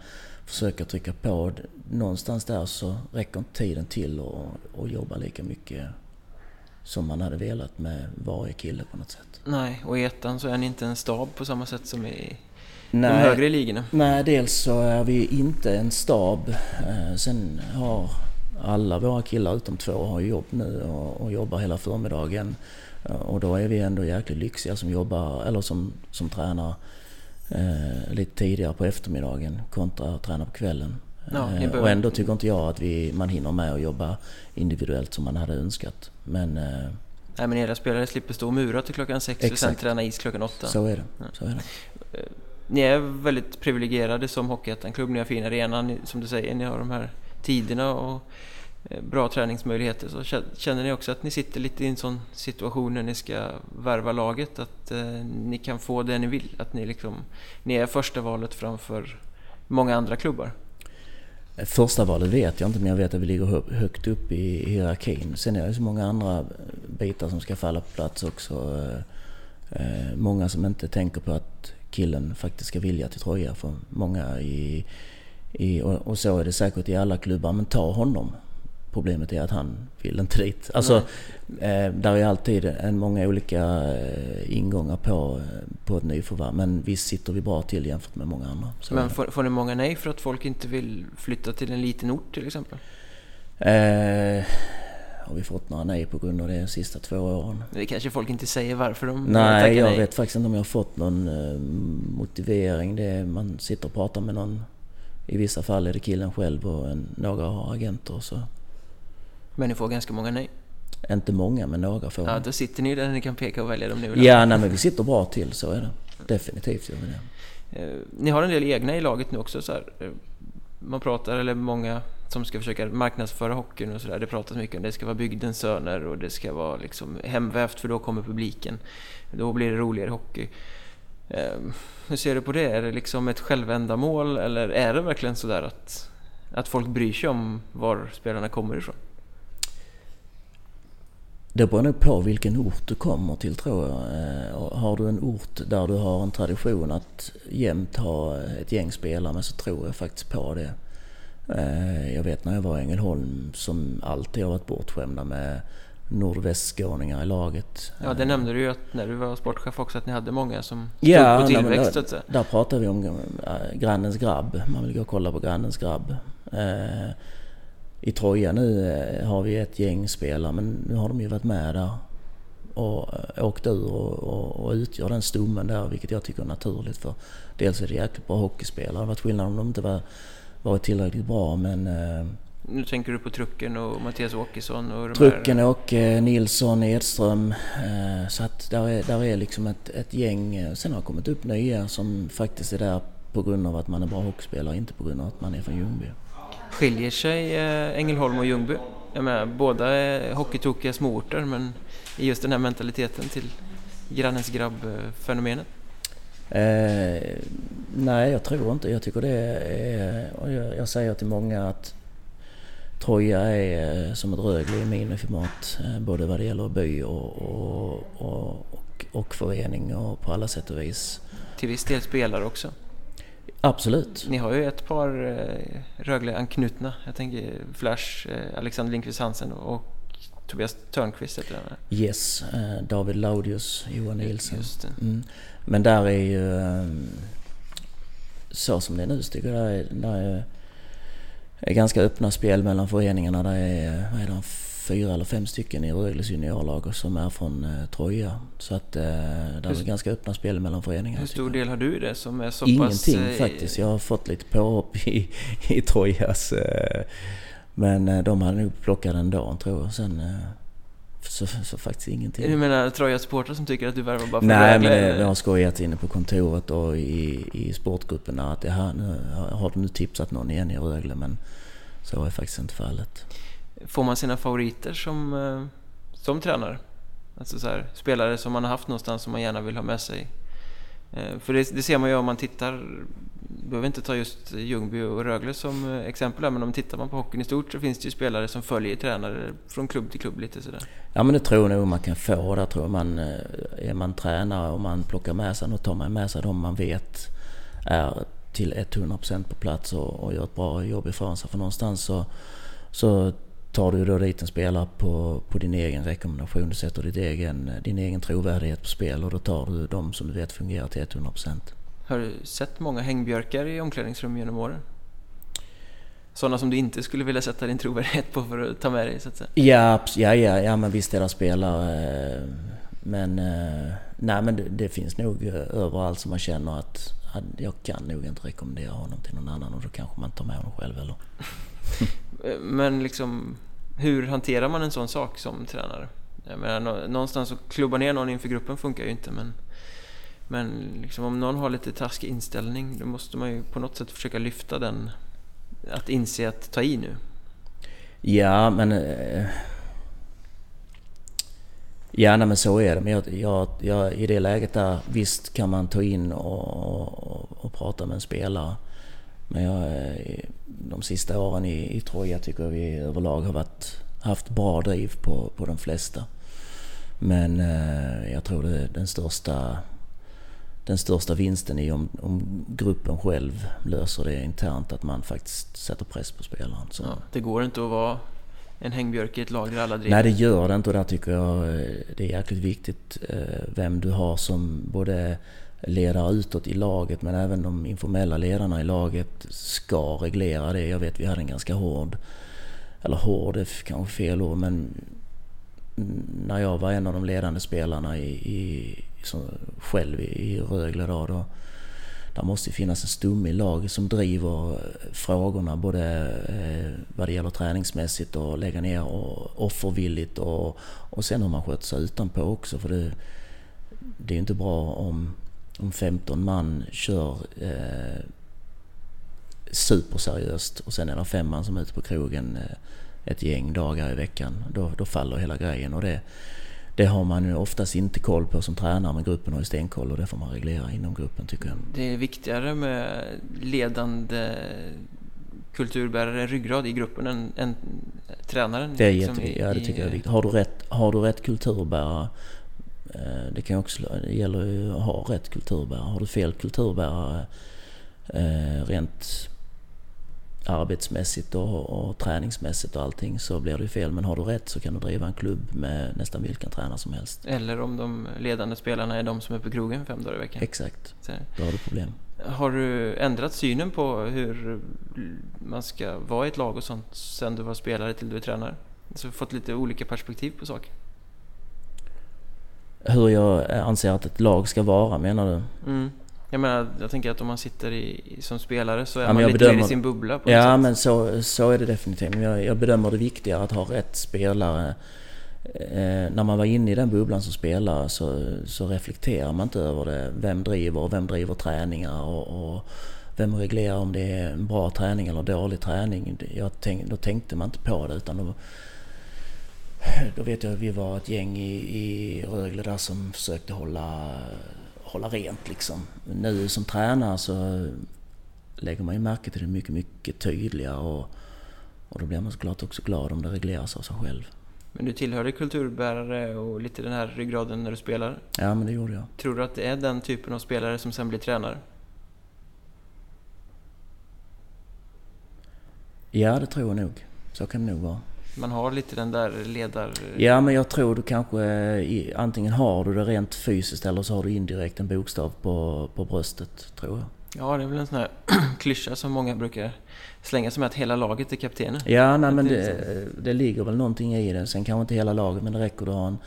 försöka trycka på. Någonstans där så räcker inte tiden till att att jobba lika mycket som man hade velat med varje kille på något sätt. Nej, och i ettan så är ni inte en stab på samma sätt som i de högre ligorna. Nej, dels så är vi inte en stab. Eh, Sen har alla våra killar utom två har jobb nu och, och jobbar hela förmiddagen. Eh, Och då är vi ändå jäkligt lyxiga som jobbar, eller som, som tränar eh, lite tidigare på eftermiddagen kontra att träna på kvällen. Ja, Eh, och ändå tycker inte jag att vi, man hinner med att jobba individuellt som man hade önskat. Men eh, Nej, men era spelare slipper stå och mura till klockan sex och sen Exakt. träna is klockan åtta. så är det. Ja. Så är det. Ni är väldigt privilegierade som Hockeyettan-klubb. Ni har fin arena, ni, som du säger, ni har de här tiderna och eh, Eh, bra träningsmöjligheter. Så känner ni också att ni sitter lite i en sån situation när ni ska värva laget? Att eh, ni kan få det ni vill? Att ni liksom, ni är första valet framför många andra klubbar? Första valet vet jag inte men jag vet att vi ligger högt upp i hierarkin. Sen är det så många andra bitar som ska falla på plats också. Eh, eh Många som inte tänker på att killen faktiskt ska vilja till Troja. För många i, i, och och så är det säkert i alla klubbar, men ta honom. Problemet är att han vill inte dit. Alltså, eh, där är alltid en många olika eh, ingångar på, eh, på ett nyförvärv. Men visst sitter vi bra till jämfört med många andra. Så Men får, får ni många nej för att folk inte vill flytta till en liten ort till exempel? Eh, har vi fått några nej på grund av det de sista två åren? Det kanske folk inte säger varför de Nej, tackar jag nej. vet faktiskt inte om jag har fått någon eh, motivering. Det är, man sitter och pratar med någon. I vissa fall är det killen själv och en, några har agenter. Så. Men ni får ganska många nej. Inte många, men några får. Ja, då sitter ni där ni kan peka och välja dem ha. ja, nej, men vi sitter bra till, så är det. Definitivt gör vi det. Eh, Ni har en del egna i laget nu också. Så här. eh, Man pratar, eller många som ska försöka marknadsföra hockeyn och sådär. Det pratas mycket om det ska vara bygdens söner och det ska vara liksom hemvävt för då kommer publiken. Då blir det roligare hockey. Eh, Hur ser du på det? Är det liksom ett självändamål eller är det verkligen sådär att, att folk bryr sig om var spelarna kommer ifrån? Det beror nog på vilken ort du kommer till tror jag. Eh, Har du en ort där du har en tradition att jämt ha ett gäng spelare med så tror jag faktiskt på det. Eh, jag vet när jag var i Ängelholm som alltid har varit bortskämda med nordvästskåningar i laget. Ja, det nämnde du ju att när du var sportchef också att ni hade många som stod ja, på tillväxt. Ja, där, där pratar vi om grannens grabb. Man vill gå och kolla på grannens grabb. Eh, I Troja nu eh, har vi ett gäng spelare men nu har de ju varit med där och åkt ur och, och, och utgör den stommen där vilket jag tycker är naturligt för dels är det jäkligt bra hockeyspelare. Det hade varit skillnad om de inte var, varit tillräckligt bra men nu tänker du på Trucken och Mattias Åkesson och Trucken. Åke, Nilsson, Edström. Eh, så att där är, där är liksom ett, ett gäng. Sen har det kommit upp nya som faktiskt är där på grund av att man är bra hockeyspelare, inte på grund av att man är från Ljungby. Skiljer sig eh, Ängelholm och Ljungby? Jag menar, båda är hockeytokiga småorter men i just den här mentaliteten till grannens grabb-fenomenet? Eh, nej, jag tror inte. Jag tycker det är... Och jag, jag säger till många att Troja är eh, som ett Rögle i miniformat eh, både vad det gäller by och, och, och, och, förening och på alla sätt och vis. Till viss del spelare också? Absolut. Ni har ju ett par eh, Rögle-anknutna. Jag tänker Flash, Alexander Lindqvist Hansen och Tobias Törnqvist heter han Yes, David Laudius, Johan Nilsson. Mm. Men där är ju... Så som det är nu så tycker jag där är, där är är ganska öppna spel mellan föreningarna. Det är, vad är det, fyra eller fem stycken i Rögles juniorlag som är från eh, Troja. Så att eh, det är ganska öppna spel mellan föreningarna. Hur stor del har du i det som är så Ingenting pass... Eh, faktiskt. Jag har fått lite påhopp i, i Trojas. Eh, men eh, de hade nog plockat den dagen tror jag. Sen, eh, så, så faktiskt ingenting. Du menar Trojas supportrar som tycker att du värvar bara för Nej, men det, det har skojats inne på kontoret och i, i sportgrupperna att det här, nu, har nu tipsat någon igen i Rögle? Men så är faktiskt inte fallet. Får man sina favoriter som, eh, som tränare? Alltså så här, spelare som man har haft någonstans som man gärna vill ha med sig. Eh, för det, det ser man ju om man tittar, behöver inte ta just Ljungby och Rögle som eh, exempel här, men om tittar man på hockeyn i stort så finns det ju spelare som följer tränare från klubb till klubb lite sådär. Ja men det tror jag nog man kan få. Där tror man, är man tränare och man plockar med sig, och tar man med sig de man vet är till 100% på plats och, och gör ett bra jobb ifrån sig. För någonstans så, så tar du då dit en spelare på, på din egen rekommendation. Du sätter ditt egen, din egen trovärdighet på spel och då tar du de som du vet fungerar till 100%. Har du sett många hängbjörkar i omklädningsrum genom åren? Sådana som du inte skulle vilja sätta din trovärdighet på för att ta med dig så att säga? Ja, ja, ja, ja men visst är det spelare. Men, eh, nej, men det, det finns nog överallt som man känner att jag kan nog inte rekommendera honom till någon annan och då kanske man tar med honom själv eller? Men liksom, hur hanterar man en sån sak som tränare? Jag menar, någonstans att klubba ner någon inför gruppen funkar ju inte men men liksom om någon har lite taskig inställning då måste man ju på något sätt försöka lyfta den att inse att ta i nu. Ja men eh, Ja, nej, men så är det. Men jag, jag, jag, i det läget där, visst kan man ta in och, och, och prata med en spelare. Men jag, de sista åren i, i Troja tycker jag vi överlag har varit, haft bra driv på, på de flesta. Men eh, jag tror det är den största, den största vinsten i om, om gruppen själv löser det internt, att man faktiskt sätter press på spelaren. Så. Ja, det går inte att vara en hängbjörk i ett lag där alla driver? Nej det gör det inte och där tycker jag eh, det är jäkligt viktigt eh, vem du har som både ledare utåt i laget men även de informella ledarna i laget ska reglera det. Jag vet vi hade en ganska hård, eller hård är kanske fel ord men när jag var en av de ledande spelarna i, i som, själv i, Rögle då, då det måste finnas en stomme i laget som driver frågorna både eh, vad det gäller träningsmässigt och lägga ner och offervilligt och, och sen hur man sköter sig utanpå också. För det, det är ju inte bra om, om 15 man kör eh, superseriöst och sen är det fem man som är ute på krogen eh, ett gäng dagar i veckan. Då, då faller hela grejen. Och det, det har man ju oftast inte koll på som tränare men gruppen har ju stenkoll och det får man reglera inom gruppen tycker jag. Det är viktigare med ledande kulturbärare, ryggrad i gruppen än, än tränaren? Det är liksom jätteviktigt, ja det tycker jag är viktigt. Har du rätt, har du rätt kulturbärare det kan också, det gäller ju att ha rätt kulturbärare. Har du fel kulturbärare eh, rent arbetsmässigt och, och träningsmässigt och allting så blir det ju fel. Men har du rätt så kan du driva en klubb med nästan vilken tränare som helst. Eller om de ledande spelarna är de som är på krogen fem dagar i veckan. Exakt, då har du problem. Har du ändrat synen på hur man ska vara i ett lag och sånt sen du var spelare till du är tränare? Så fått lite olika perspektiv på saker? Hur jag anser att ett lag ska vara menar du? Mm. Jag menar, jag tänker att om man sitter i, som spelare så är ja, man lite bedömer, mer i sin bubbla på Ja, sätt. men så, så är det definitivt. Jag, jag bedömer det viktigare att ha rätt spelare. Eh, när man var inne i den bubblan som spelare så, så reflekterar man inte över det. Vem driver och vem driver träningar och, och vem reglerar om det är en bra träning eller dålig träning. Jag tänk, då tänkte man inte på det utan då, då vet jag att vi var ett gäng i, i Rögle där som försökte hålla hålla rent liksom. Nu som tränare så lägger man ju märke till det mycket, mycket tydligare och, och då blir man såklart också glad om det regleras av sig själv. Men du tillhörde kulturbärare och lite den här ryggraden när du spelar? Ja, men det gjorde jag. Tror du att det är den typen av spelare som sen blir tränare? Ja, det tror jag nog. Så kan det nog vara man har lite den där ledar... Ja, men jag tror du kanske antingen har du det rent fysiskt eller så har du indirekt en bokstav på, på bröstet, tror jag. Ja, det är väl en sån här klyscha som många brukar slänga sig med att hela laget är kaptenen. Ja, nej, men det, det ligger väl någonting i det. Sen kanske inte hela laget, men det räcker att ha en,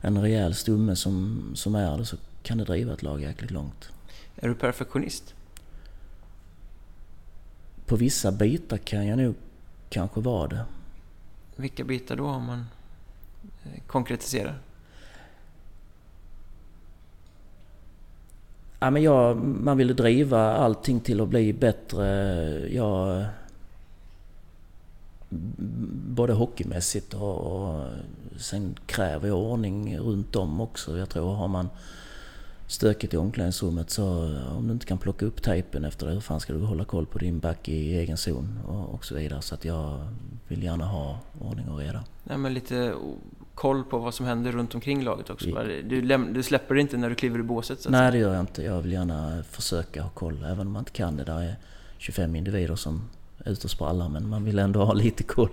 en rejäl stumme som, som är det så kan det driva ett lag jäkligt långt. Är du perfektionist? På vissa bitar kan jag nog kanske vara det. Vilka bitar då om man eh, konkretiserar? Ja, men jag, man ville driva allting till att bli bättre. Jag, både hockeymässigt och, och sen kräver jag ordning runt om också. Jag tror har man stökigt i omklädningsrummet så om du inte kan plocka upp tejpen efter det, hur fan ska du hålla koll på din back i egen zon och, och så vidare. Så att jag vill gärna ha ordning och reda. Nej, men lite koll på vad som händer runt omkring laget också. Du, läm- du släpper det inte när du kliver i båset? Så Nej, det gör jag inte. Jag vill gärna försöka ha koll, även om man inte kan det. Där är 25 individer som ute och sprallar, men man vill ändå ha lite koll.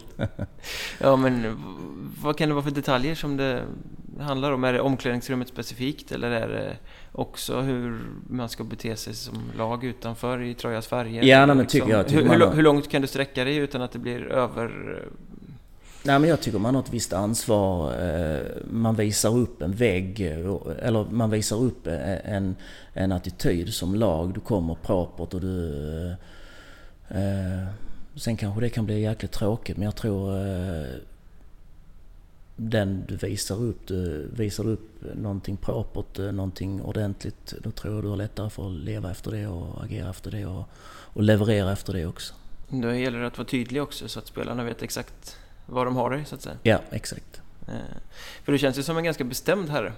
ja, men vad kan det vara för detaljer som det handlar om? Är det omklädningsrummet specifikt eller är det också hur man ska bete sig som lag utanför i Trojas färger? Ja, nej, men tycker liksom, jag. Tycker hur, hur, hur, långt kan du sträcka dig utan att det blir över... Nej, men jag tycker man har ett visst ansvar. Eh, man visar upp en vägg, eller man visar upp en, en attityd som lag. Du kommer propert och du... Eh, sen kanske det kan bli jäkligt tråkigt, men jag tror eh, den du visar upp, du visar upp någonting propert, någonting ordentligt, då tror jag du har lättare för att leva efter det och agera efter det och, och leverera efter det också. Då gäller det att vara tydlig också så att spelarna vet exakt var de har dig så att säga. Ja, exakt. Eh, för du känns ju som en ganska bestämd herre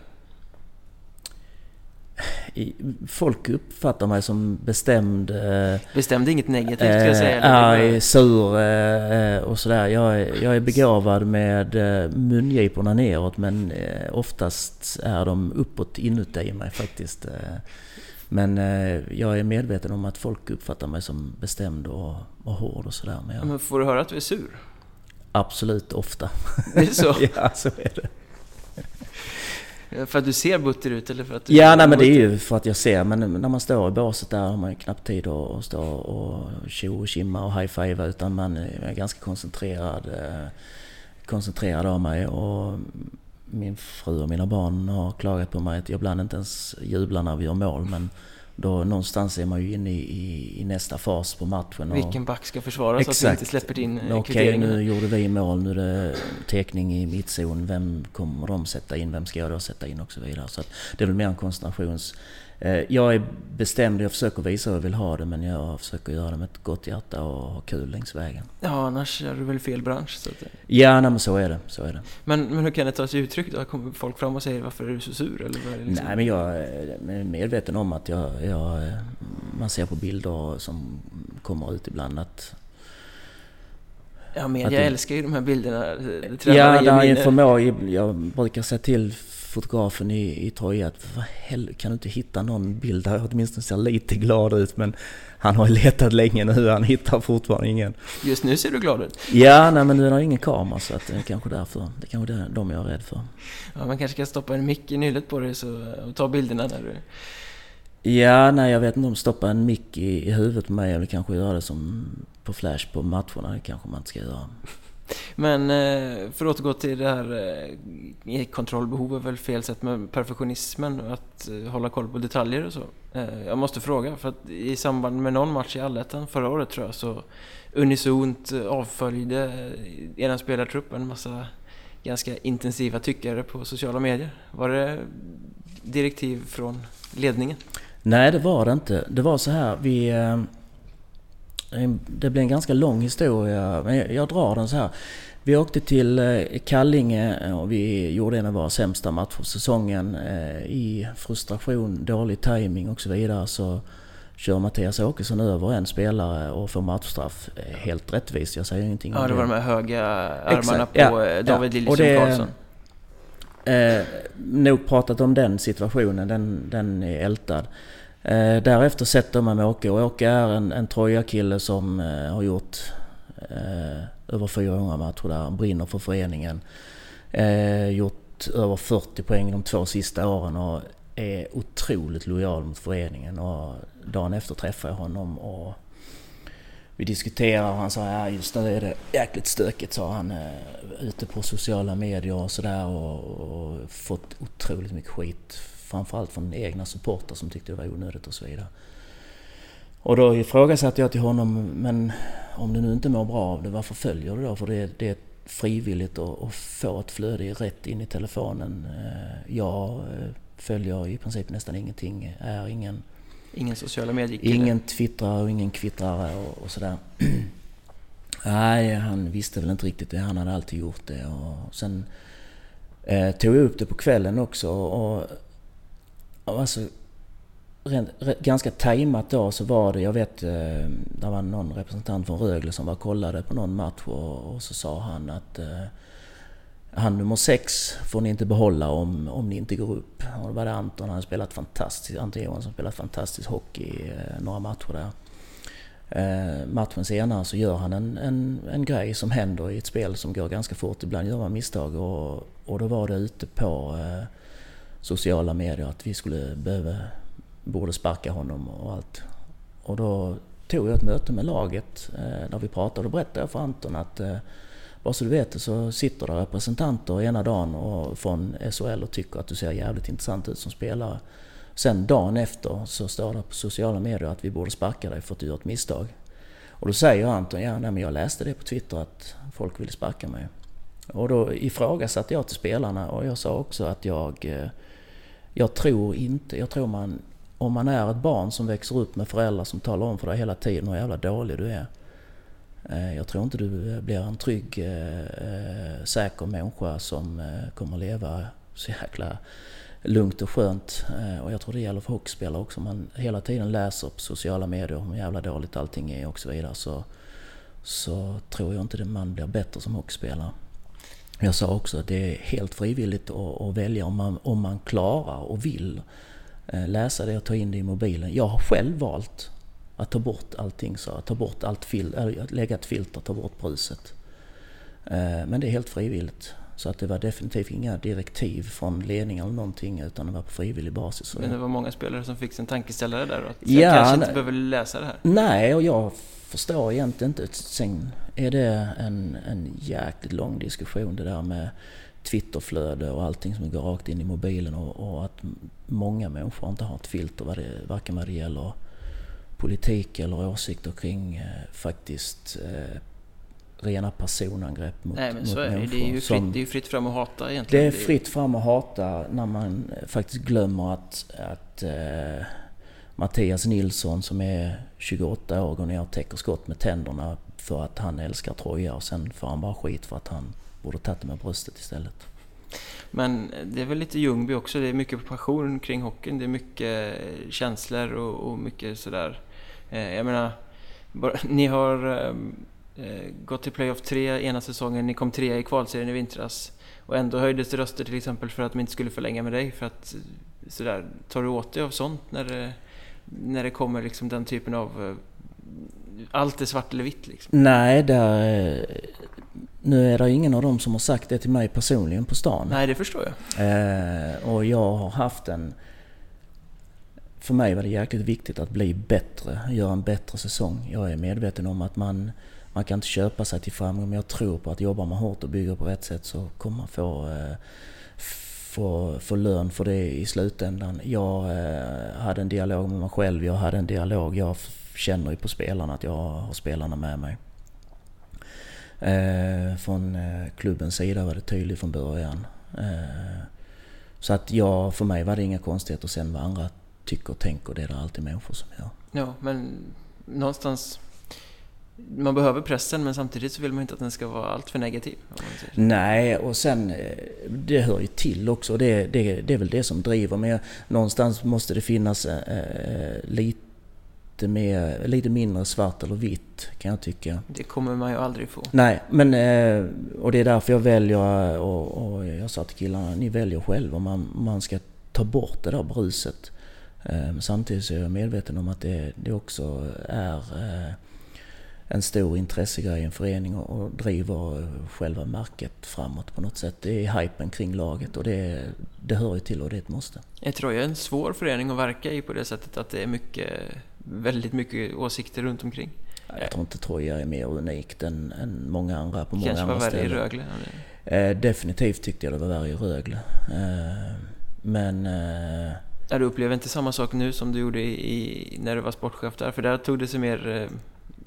folk uppfattar mig som bestämd... Eh, bestämd inget negativt ska jag säga. Eh, arg, sur eh, och sådär. Jag är, jag är begåvad med mungiporna neråt men oftast är de uppåt inuti mig faktiskt. Men jag är medveten om att folk uppfattar mig som bestämd och, och hård och sådär. Men, jag... men får du höra att du är sur? Absolut, ofta. Det är så? ja, så är det. För att du ser butter ut eller för att du Ja, nej men det är ju för att jag ser. Men när man står i båset där har man ju knappt tid att stå och tjo och kimma och high-fiva utan man är ganska koncentrerad, eh, koncentrerad av mig. Och min fru och mina barn har klagat på mig att jag ibland inte ens jublar när vi gör mål. Men då någonstans är man ju inne i, i nästa fas på matchen. Vilken back ska försvaras exakt. så att vi inte släpper in Okej, okay, nu gjorde vi mål, nu är det teckning i mittzon. Vem kommer de sätta in? Vem ska jag då sätta in? Och så vidare. Så det är väl mer en koncentrations Eh, jag är bestämd, jag försöker visa hur jag vill ha det men jag försöker göra det med ett gott hjärta och ha kul längs vägen. Ja, annars är du väl fel bransch? Så att... Ja, nej, men så är det. Så är det. Men, men hur kan det ta sig uttryck då? Kommer folk fram och säger varför är du så sur? Eller vad liksom? Nej, men jag är medveten om att jag, jag, man ser på bilder som kommer ut ibland att Ja, media det, älskar ju de här bilderna. Det ja, det är en förmåga. Jag brukar säga till fotografen i, i Troja att vad hell, kan du inte hitta någon bild där jag åtminstone ser lite glad ut men han har letat länge nu, han hittar fortfarande ingen. Just nu ser du glad ut. Ja, nej men nu det ingen kamera så att det är kanske därför. Det är kanske är de jag är rädd för. Ja, man kanske ska stoppa en mick i nyllet på dig så, och ta bilderna där du... Ja, nej jag vet inte om stoppa en mick i, i huvudet på mig eller kanske göra det som på Flash på matcherna. Det kanske man inte ska göra. Men eh, för att återgå till det här eh, kontrollbehov är väl fel sätt med perfektionismen att eh, hålla koll på detaljer och så. Eh, jag måste fråga för att i samband med någon match i Allettan förra året tror jag så unisont avföljde er spelartrupp en massa ganska intensiva tyckare på sociala medier. Var det direktiv från ledningen? Nej, det var det inte. Det var så här, vi det blir en ganska lång historia, men jag drar den så här. Vi åkte till eh, Kallinge och vi gjorde en av våra sämsta matcher för säsongen. Eh, I frustration, dålig timing och så vidare så kör Mattias Åkesson över en spelare och får matchstraff. Eh, helt rättvist, jag säger ingenting om det. Ja, det var de här höga armarna Exakt. på ja, David ja. Liljeström Karlsson. Eh, nog pratat om den situationen, den, den är ältad. Eh, därefter sätter man med Åke och Åke är en, en Troja-kille som eh, har gjort eh, över 400 matcher där, han brinner för föreningen. Eh, gjort över 40 poäng de två sista åren och är otroligt lojal mot föreningen. Och dagen efter träffar jag honom och vi diskuterar och han sa ja just nu är det jäkligt stökigt sa han eh, ute på sociala medier och sådär och, och fått otroligt mycket skit framförallt från egna supportrar som tyckte det var onödigt och så vidare. Och då ifrågasatte jag till honom, men om du nu inte mår bra av det, varför följer du då? För det, det är frivilligt att, få ett flöde rätt in i telefonen. Eh, jag eh, följer i princip nästan ingenting, är ingen... Ingen sociala medier Ingen twittrar och ingen kvittrare och, och sådär. Nej, han visste väl inte riktigt det. Han hade alltid gjort det. Och sen eh, tog jag upp det på kvällen också. Och Alltså, rent, ganska tajmat då så var det, jag vet, eh, det var någon representant från Rögle som var kollade på någon match och, och så sa han att eh, han nummer sex får ni inte behålla om, om ni inte går upp. Och då var det Anton, han hade spelat fantastiskt, Anton Johansson spelat fantastisk hockey eh, några matcher där. Eh, matchen senare så gör han en, en, en grej som händer i ett spel som går ganska fort. Ibland gör man misstag och, och då var det ute på eh, sociala medier att vi skulle behöva, borde sparka honom och allt. Och då tog jag ett möte med laget eh, där vi pratade och berättade jag för Anton att eh, bara så du vet det så sitter det representanter ena dagen och från SHL och tycker att du ser jävligt intressant ut som spelare. Sen dagen efter så står det på sociala medier att vi borde sparka dig för att du gjort misstag. Och då säger Anton, ja nej, men jag läste det på Twitter att folk ville sparka mig. Och då ifrågasatte jag till spelarna och jag sa också att jag eh, jag tror inte, jag tror man, om man är ett barn som växer upp med föräldrar som talar om för dig hela tiden hur jävla dålig du är. Eh, jag tror inte du eh, blir en trygg, eh, säker människa som kommer leva så jäkla lugnt och skönt. Och jag tror det gäller för hockeyspelare också. Om man hela tiden läser på sociala medier hur jävla dåligt allting är och så vidare så, så tror jag inte man blir bättre som hockeyspelare. Jag sa också att det är helt frivilligt att, välja om man, om man klarar och vill eh, läsa det och ta in det i mobilen. Jag har själv valt att ta bort allting, så att ta bort allt fil, att lägga ett filter, ta bort bruset. Eh, men det är helt frivilligt. Så att det var definitivt inga direktiv från ledningen eller någonting utan det var på frivillig basis. Men det var många spelare som fick sin tankeställare där och att ja, kanske inte behöver läsa det här? Nej, och jag förstår egentligen inte. Sen är det en, en jäkligt lång diskussion det där med Twitterflöde och allting som går rakt in i mobilen och, och att många människor inte har ett filter vad det, varken vad det gäller politik eller åsikter kring eh, faktiskt eh, rena personangrepp mot, Nej men så är det. Det är ju fritt, det är fritt fram att hata egentligen. Det är fritt fram att hata när man faktiskt glömmer att, att eh, Mattias Nilsson som är 28 år går ner och täcker skott med tänderna för att han älskar Troja och sen får han bara skit för att han borde tagit det med bröstet istället. Men det är väl lite Ljungby också, det är mycket passion kring hockeyn, det är mycket eh, känslor och, och mycket sådär. Eh, jag menar, bara, ni har ehm, eh, gått till Playoff tre ena säsongen, ni kom trea i kvalserien i vintras. Och ändå höjdes det röster till exempel för att de inte skulle förlänga med dig. För att eh, sådär, tar du åt dig av sånt när det, när det kommer liksom den typen av... Eh, allt är svart eller vitt liksom? Nej, där, eh, nu är det ingen av dem som har sagt det till mig personligen på stan. Nej, det förstår jag. Eh, och jag har haft en... För mig var det jäkligt viktigt att bli bättre, göra en bättre säsong. Jag är medveten om att man, man kan inte köpa sig till framgång, men jag tror på att jobbar man hårt och bygger på rätt sätt så kommer man få, eh, få, få lön för det i slutändan. Jag eh, hade en dialog med mig själv, jag hade en dialog. Jag känner ju på spelarna att jag har spelarna med mig. Eh, från eh, klubbens sida var det tydligt från början. Eh, så att jag, för mig var det inga konstigheter sen vad andra tycker och tänker. Det är det alltid människor som gör. Ja, men någonstans... Man behöver pressen men samtidigt så vill man inte att den ska vara allt för negativ. Nej, och sen det hör ju till också. Det, det, det är väl det som driver. Men någonstans måste det finnas eh, lite, mer, lite mindre svart eller vitt kan jag tycka. Det kommer man ju aldrig få. Nej, men eh, och det är därför jag väljer och, och jag sa till killarna, ni väljer själva om man, man ska ta bort det där bruset. Eh, Men samtidigt så är jag medveten om att det, det också är eh, en stor intressegrej i en förening och, driver själva märket framåt på något sätt. Det är hypen kring laget och det, det hör ju till och det är ett måste. Är Troja en svår förening att verka i på det sättet att det är mycket, väldigt mycket åsikter runt omkring? Jag tror inte Troja är mer unikt än, än många andra på många Kanske var andra värre i ställen. Rögle? Eh, definitivt tyckte jag det var värre i Rögle. Eh, men... Eh, Ja, du upplever inte samma sak nu som du gjorde i, när du var sportchef där? För där tog det sig mer... eh,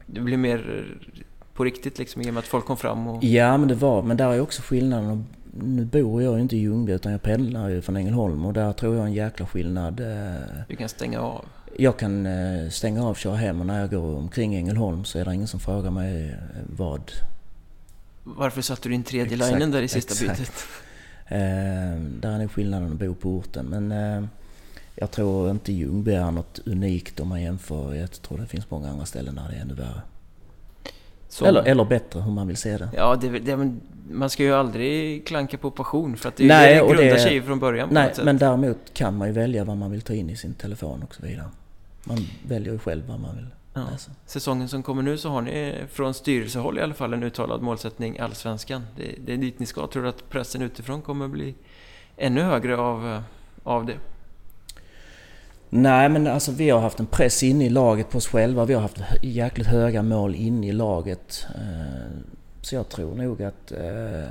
Det blev mer på riktigt liksom i och med att folk kom fram och... Ja men det var, men där är också skillnaden. Nu bor jag ju inte i Ljungby utan jag pendlar ju från Ängelholm och där tror jag en jäkla skillnad. Du kan stänga av. Jag kan eh, stänga av, köra hem och när jag går omkring Ängelholm så är det ingen som frågar mig eh, vad. Varför satte du in tredje Exakt, linen där i sista exakt. bytet? Eh, där är nog skillnaden att bo på orten. Men eh, jag tror inte Ljungby är något unikt om man jämför. Jag tror det finns många andra ställen där det är ännu värre. Som- Eller, eller bättre, hur man vill se det. Ja, det, det, man ska ju aldrig klanka på passion för att det Nej, det grundar det- sig i från början Nej, men däremot kan man ju välja vad man vill ta in i sin telefon och så vidare. Man väljer ju själv vad man vill Ja. läsa. Säsongen som kommer nu så har ni från styrelsehåll i alla fall en uttalad målsättning Allsvenskan. Det, det är dit ni ska. Tror du att pressen utifrån kommer bli ännu högre av, eh, av det? Nej men alltså vi har haft en press inne i laget på oss själva. Vi har haft jäkligt höga mål inne i laget. Eh, Så jag tror nog att eh,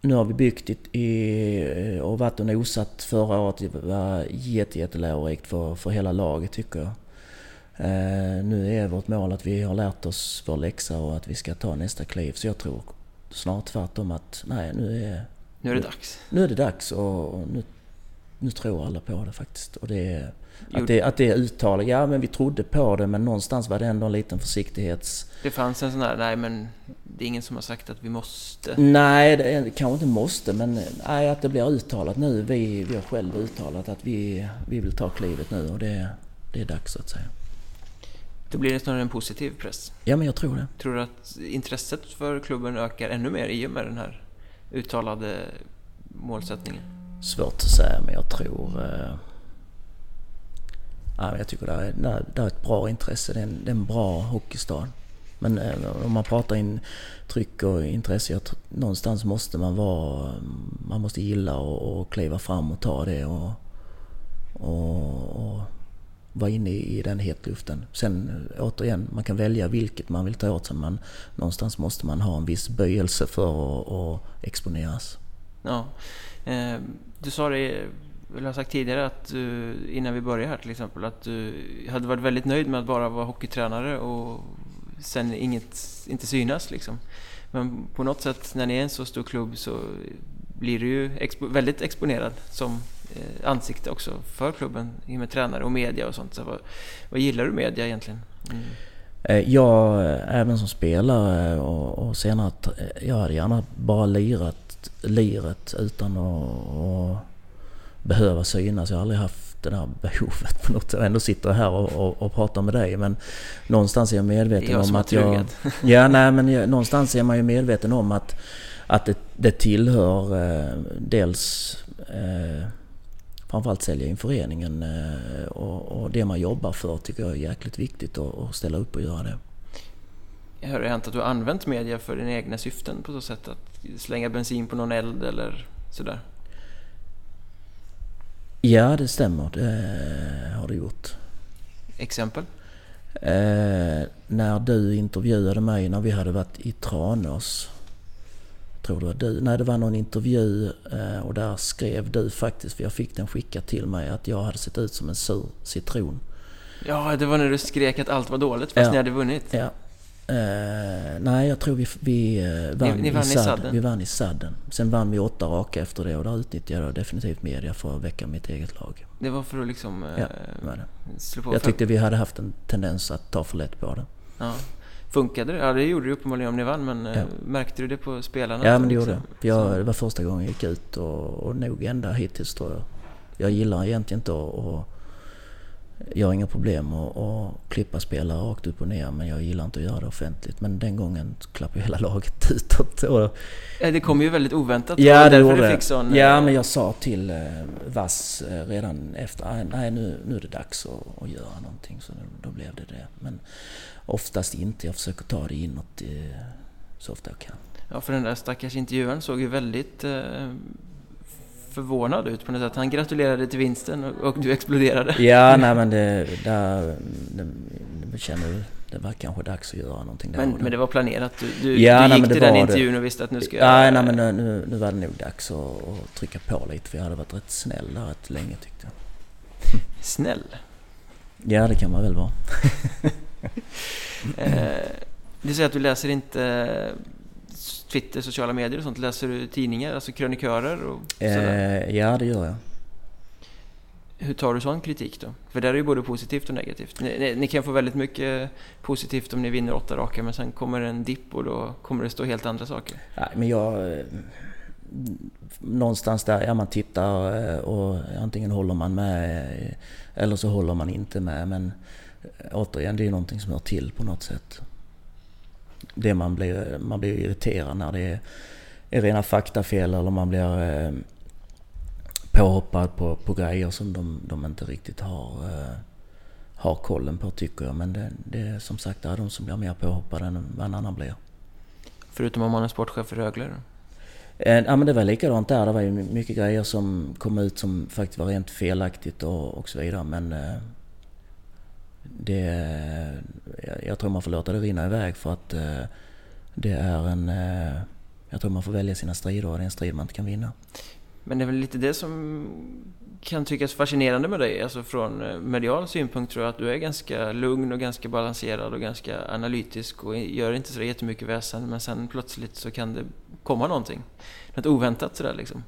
nu har vi byggt i, i, och varit och nosat förra året. Det var jätte, jättelärorikt för, för hela laget tycker jag. Eh, Nu är vårt mål att vi har lärt oss vår läxa och att vi ska ta nästa kliv. Så jag tror snart tvärtom att nej nu är, Nu är det dags. nu är det dags och, och nu, nu tror alla på det faktiskt. Och det är, att, det, att det är uttalat, ja men vi trodde på det men någonstans var det ändå en liten försiktighets... Det fanns en sån här, nej men det är ingen som har sagt att vi måste. Nej, det är, kanske inte måste men nej, att det blir uttalat nu. Vi, vi har själva uttalat att vi, vi vill ta klivet nu och det, det är dags så att säga. Då blir det snarare en positiv press. Ja men jag tror det. Tror du att intresset för klubben ökar ännu mer i och med den här uttalade målsättningen? Svårt att säga men jag tror... Eh, ja, jag tycker det är, det är- ett bra intresse. Det är en, det är en bra hockeystad. Men eh, om man pratar in tryck och intresse, jag, någonstans måste man vara... Man måste gilla och, och kliva fram och ta det och, och, och vara inne i, den hetluften. Sen återigen, man kan välja vilket man vill ta åt sig men någonstans måste man ha en viss böjelse för att, att exponeras. Ja. Eh, du sa det, vill ha sagt tidigare, att du, innan vi började här till exempel, att eh, du hade varit väldigt nöjd med att bara vara hockeytränare och sen inget, inte synas liksom. Men på något sätt, när ni är en så stor klubb så blir du ju expo, väldigt exponerad som eh, ansikte också för klubben i och med tränare och media och sånt. Så vad, vad gillar du media egentligen? Mm. Eh, jag, även som spelare och, och senare, jag hade gärna bara lirat liret utan att, att behöva synas. Jag har aldrig haft det där behovet på något sätt. Ändå sitter jag här och, och, och pratar med dig men någonstans är jag medveten jag om att jag... Ja, nej men jag, någonstans är man ju medveten om att att det, det tillhör eh, dels eh, framförallt sälja in föreningen eh, och, och, det man jobbar för tycker jag är jäkligt viktigt att, att ställa upp och göra det. Har det hänt att du har använt media för dina egna syften på så sätt att slänga bensin på någon eld eller sådär? Ja, det stämmer. Det har det gjort. Exempel? Eh, när du intervjuade mig när vi hade varit i Tranås. Tror det var du? Nej, det var någon intervju eh, och där skrev du faktiskt, för jag fick den skickad till mig, att jag hade sett ut som en sur citron. Ja, det var när du skrek att allt var dåligt fast ja. ni hade vunnit. Ja, Eh, nej, jag tror vi, vi eh, vann, ni, ni vann i, sadden. Vi vann i sadden. Sen vann vi åtta raka efter det och där utnyttjade jag definitivt media för att väcka mitt eget lag. Det var för att liksom... ja, eh, var det. På jag tyckte vi hade haft en tendens att ta för lätt på det. Ja. Funkade det? Ja, det gjorde det uppenbarligen om ni vann, men ja. märkte du det på spelarna? Ja, men det gjorde jag. Det var första gången jag gick ut och, och nog ända hittills tror jag. Jag gillar egentligen inte att jag har inga problem att, att klippa spelare rakt upp och ner men jag gillar inte att göra det offentligt. Men den gången klappade hela laget utåt. Och, det kom ju väldigt oväntat. Ja, det gjorde det. Sån, ja, eh, men jag sa till eh, Vass eh, redan efter, nej nu, nu är det dags att, att göra någonting. Så då, blev det det. Men oftast inte. Jag försöker ta det inåt så ofta jag kan. Ja, för den där stackars intervjuaren såg ju väldigt förvånad ut på något sätt. Han gratulerade till vinsten och, du exploderade. Ja, nej men det, där, det, det känner du. Det var kanske dags att göra någonting där. Men, men det var planerat? Du, du, ja, du gick nej, till den intervjun och visste att nu ska jag... Ja, nej men nu, nu var det nog dags att, att trycka på lite. För jag hade varit rätt snäll där rätt länge tyckte jag. Snäll? Ja, det kan man väl vara. eh, du säger att du läser inte Twitter, sociala medier och sånt? Läser du tidningar, alltså krönikörer och sådär? Eh, ja, det gör jag. Hur tar du sån kritik då? För där är ju både positivt och negativt. Ni, ni, ni, kan få väldigt mycket positivt om ni vinner åtta raka men sen kommer en dipp och då kommer det stå helt andra saker. Nej, men jag... Eh, någonstans där, ja man tittar eh, och antingen håller man med eh, eller så håller man inte med. Men återigen, det är ju någonting som hör till på något sätt det man blir, man blir irriterad när det är, är rena faktafel eller man blir eh, påhoppad på, på grejer som de, de inte riktigt har, eh, har kollen på tycker jag. Men det, det är som sagt det är de som blir mer påhoppade än vad en annan blir. Förutom om man är sportchef för Rögle eh, Ja men det var likadant där. Det var ju mycket grejer som kom ut som faktiskt var rent felaktigt och, och så vidare. Men eh, det, jag tror man får låta det rinna iväg för att eh, det är en... Eh, jag tror man får välja sina strider och det är en strid man inte kan vinna. Men det är väl lite det som kan tyckas fascinerande med dig. Alltså från eh, medial synpunkt tror jag att du är ganska lugn och ganska balanserad och ganska analytisk och gör inte så jättemycket väsen. Men sen plötsligt så kan det komma någonting. Något oväntat sådär liksom.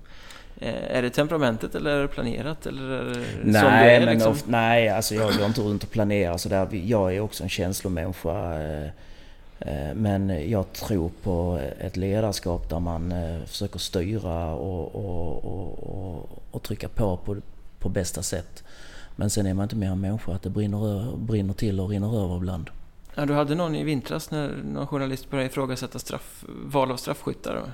Eh, är det temperamentet eller är det planerat? Eller det nej, är, men liksom? of, nej, alltså jag går inte runt och planerar sådär. Jag är också en känslomänniska. Eh, eh, men jag tror på ett ledarskap där man försöker styra och, och, och, och trycka på, på på bästa sätt. Men sen är man inte mer än människa, att det brinner, brinner till och rinner över ibland. Ja, du hade någon i vintras när någon journalist började ifrågasätta straff, val av straffskyttar.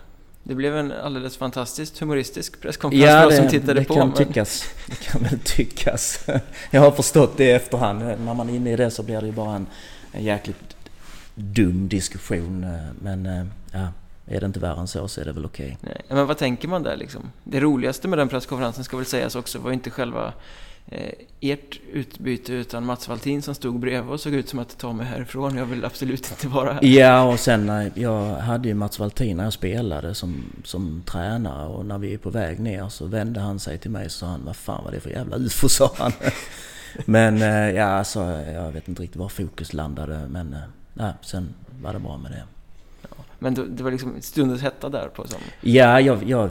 Det blev en alldeles fantastiskt humoristisk presskonferens ja, för oss som tittade det på. Kan men... tyckas. Det kan väl tyckas. Jag har förstått det i efterhand. När man är inne i det så blir det ju bara en, en jäkligt dum diskussion. Men ja, är det inte värre än så så är det väl okej. Okay. Men vad tänker man där liksom? Det roligaste med den presskonferensen ska väl sägas också var inte själva eh, ert utbyte utan Mats Valtin som stod bredvid och såg ut som att ta mig härifrån. Jag vill absolut inte vara här. Ja, och sen eh, jag hade ju Mats Valtin när jag spelade som, som tränare och när vi är på väg ner så vände han sig till mig och sa han Vad fan var det för jävla ufo sa han. men eh, ja, alltså jag vet inte riktigt var fokus landade men eh, nej, sen var det bra med det. men det var liksom stundens hetta där på som... Ja, jag, jag,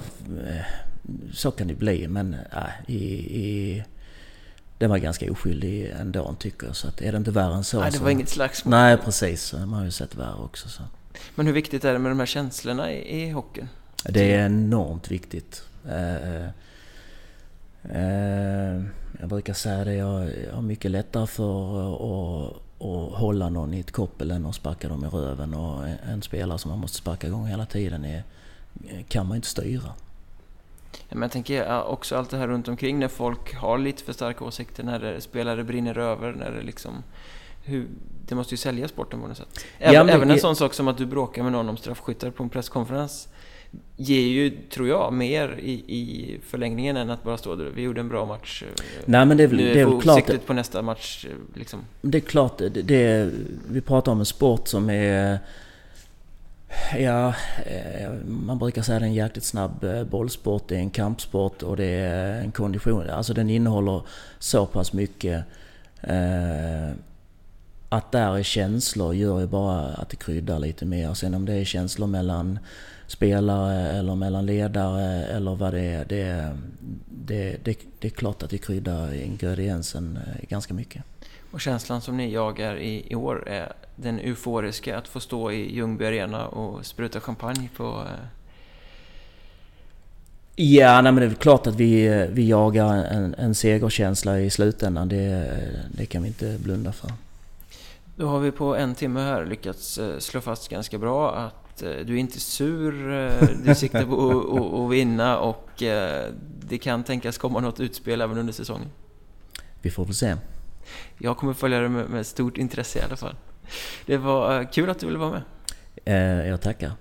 så kan det bli men äh, i, i den var ganska oskyldig ändå tycker jag. Så att är det inte värre än så. Nej, det var så, inget slagsmål. Nej, precis. Man har ju sett värre också. Så. Men hur viktigt är det med de här känslorna i, i hockeyn? Det är enormt viktigt. Uh, uh, jag brukar säga det, jag har mycket lättare för att, att hålla någon i ett koppel än att sparka dem i röven. Och en spelare som man måste sparka igång hela tiden är, kan man inte styra. Men jag tänker också allt det här runt omkring när folk har lite för starka åsikter, när spelare brinner över, när det liksom... Hur, det måste ju sälja sporten på något sätt. Även, ja, men, även en sån sak som att du bråkar med någon om straffskyttar på en presskonferens ger ju, tror jag, mer i, i förlängningen än att bara stå där. Vi gjorde en bra match. Nej, men det är, nu är, det är väl klart... siktet på nästa match, liksom. Det är klart, det, det, vi pratar om en sport som är... Ja, eh, man brukar säga att det är en jäkligt snabb eh, bollsport, det är en kampsport och det är en kondition. Alltså den innehåller så pass mycket. Eh, att där är känslor gör ju bara att det kryddar lite mer. Sen om det är känslor mellan spelare eller mellan ledare eller vad det är. Det, det, det, det är klart att det kryddar ingrediensen eh, ganska mycket. Och känslan som ni jagar i, i år är den euforiska att få stå i Ljungby Arena och spruta champagne på... Eh... Ja, nej, men det är klart att vi, vi jagar en, en segerkänsla i slutändan. Det, det kan vi inte blunda för. Då har vi på en timme här lyckats eh, slå fast ganska bra att eh, du är inte sur, du siktar på att vinna och det kan tänkas komma något utspel även under säsongen. Vi får väl se. Jag kommer följa det med stort intresse i alla fall. Det var eh, kul att du ville vara med. Eh, jag tackar.